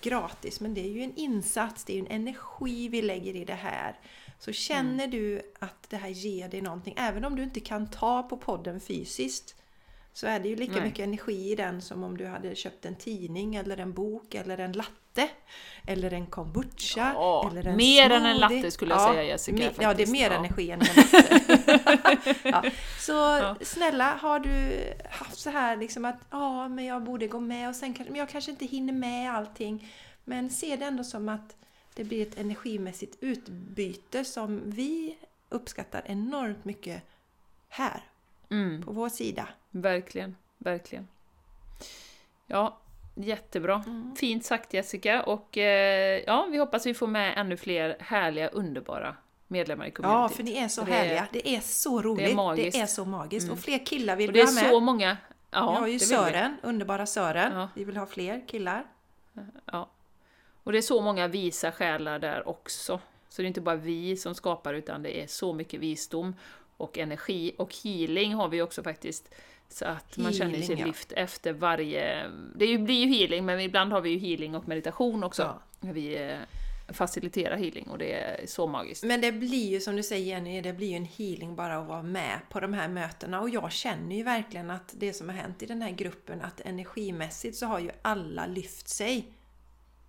gratis. Men det är ju en insats, det är ju en energi vi lägger i det här. Så känner du att det här ger dig någonting, även om du inte kan ta på podden fysiskt, så är det ju lika Nej. mycket energi i den som om du hade köpt en tidning eller en bok eller en latte eller en kombucha Ja, eller en mer än en smoothie. latte skulle jag säga, Jessica, me- Ja, det är mer Ja. energi än en latte. ja. Så Ja. snälla, har du haft så här liksom att ja, men jag borde gå med och sen men jag kanske inte hinner med allting. Men se det ändå som att det blir ett energimässigt utbyte som vi uppskattar enormt mycket här Mm, på vår sida. verkligen, verkligen. Ja, jättebra. Mm. Fint sagt Jessica och eh, ja, vi hoppas vi får med ännu fler härliga, underbara medlemmar i Ja, communityt. för ni är så det är- härliga. Det är så roligt. Det är, magiskt. så magiskt. Mm. Och fler killar vill och vi det är ha med. så många... Ja, vi har ju det vill vi. Sören, underbara Sören. Ja. Vi vill ha fler killar. Ja. Och det är så många visa själar där också. Så det är inte bara vi som skapar utan det är så mycket visdom och energi och healing har vi också faktiskt. Så att man känner sig ja. lyft efter varje... Det blir ju healing men ibland har vi ju healing och meditation också. Ja. När vi eh, faciliterar healing och det är så magiskt. Men det blir ju som du säger Jenny, det blir ju en healing bara att vara med på de här mötena. Och jag känner ju verkligen att det som har hänt i den här gruppen, att energimässigt så har ju alla lyft sig.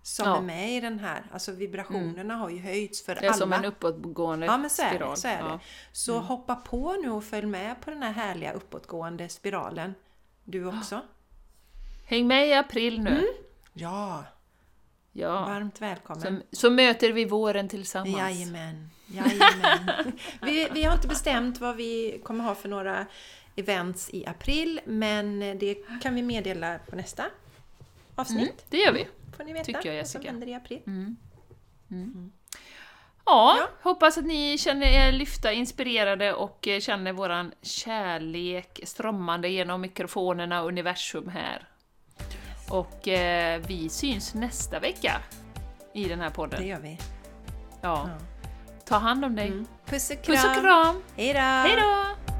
Som Ja. är med i den här. Alltså vibrationerna har ju höjts för Det är alla. som en uppåtgående Ja men så är spiral. det. Så, är Ja. Mm. det. så hoppa på nu och följ med på den här härliga uppåtgående spiralen. Du också. Häng med i april nu! Ja, Ja. varmt välkommen. Så, så möter vi våren tillsammans. Jajamän, jajamän. vi, vi har inte bestämt vad vi kommer ha för några events i april, men det kan vi meddela på nästa avsnitt. Mm, det gör vi. Får ni veta tycker jag, vad som Jessica. händer i april. Ja, Ja. hoppas att ni känner er lyfta, inspirerade och eh, känner våran kärlek strömmande genom mikrofonerna och universum här. Och eh, vi syns nästa vecka i den här Det podden. gör vi. Ja. Ja. Ta hand om dig. Mm. Puss och kram! Puss och kram! Hej då! Hej då!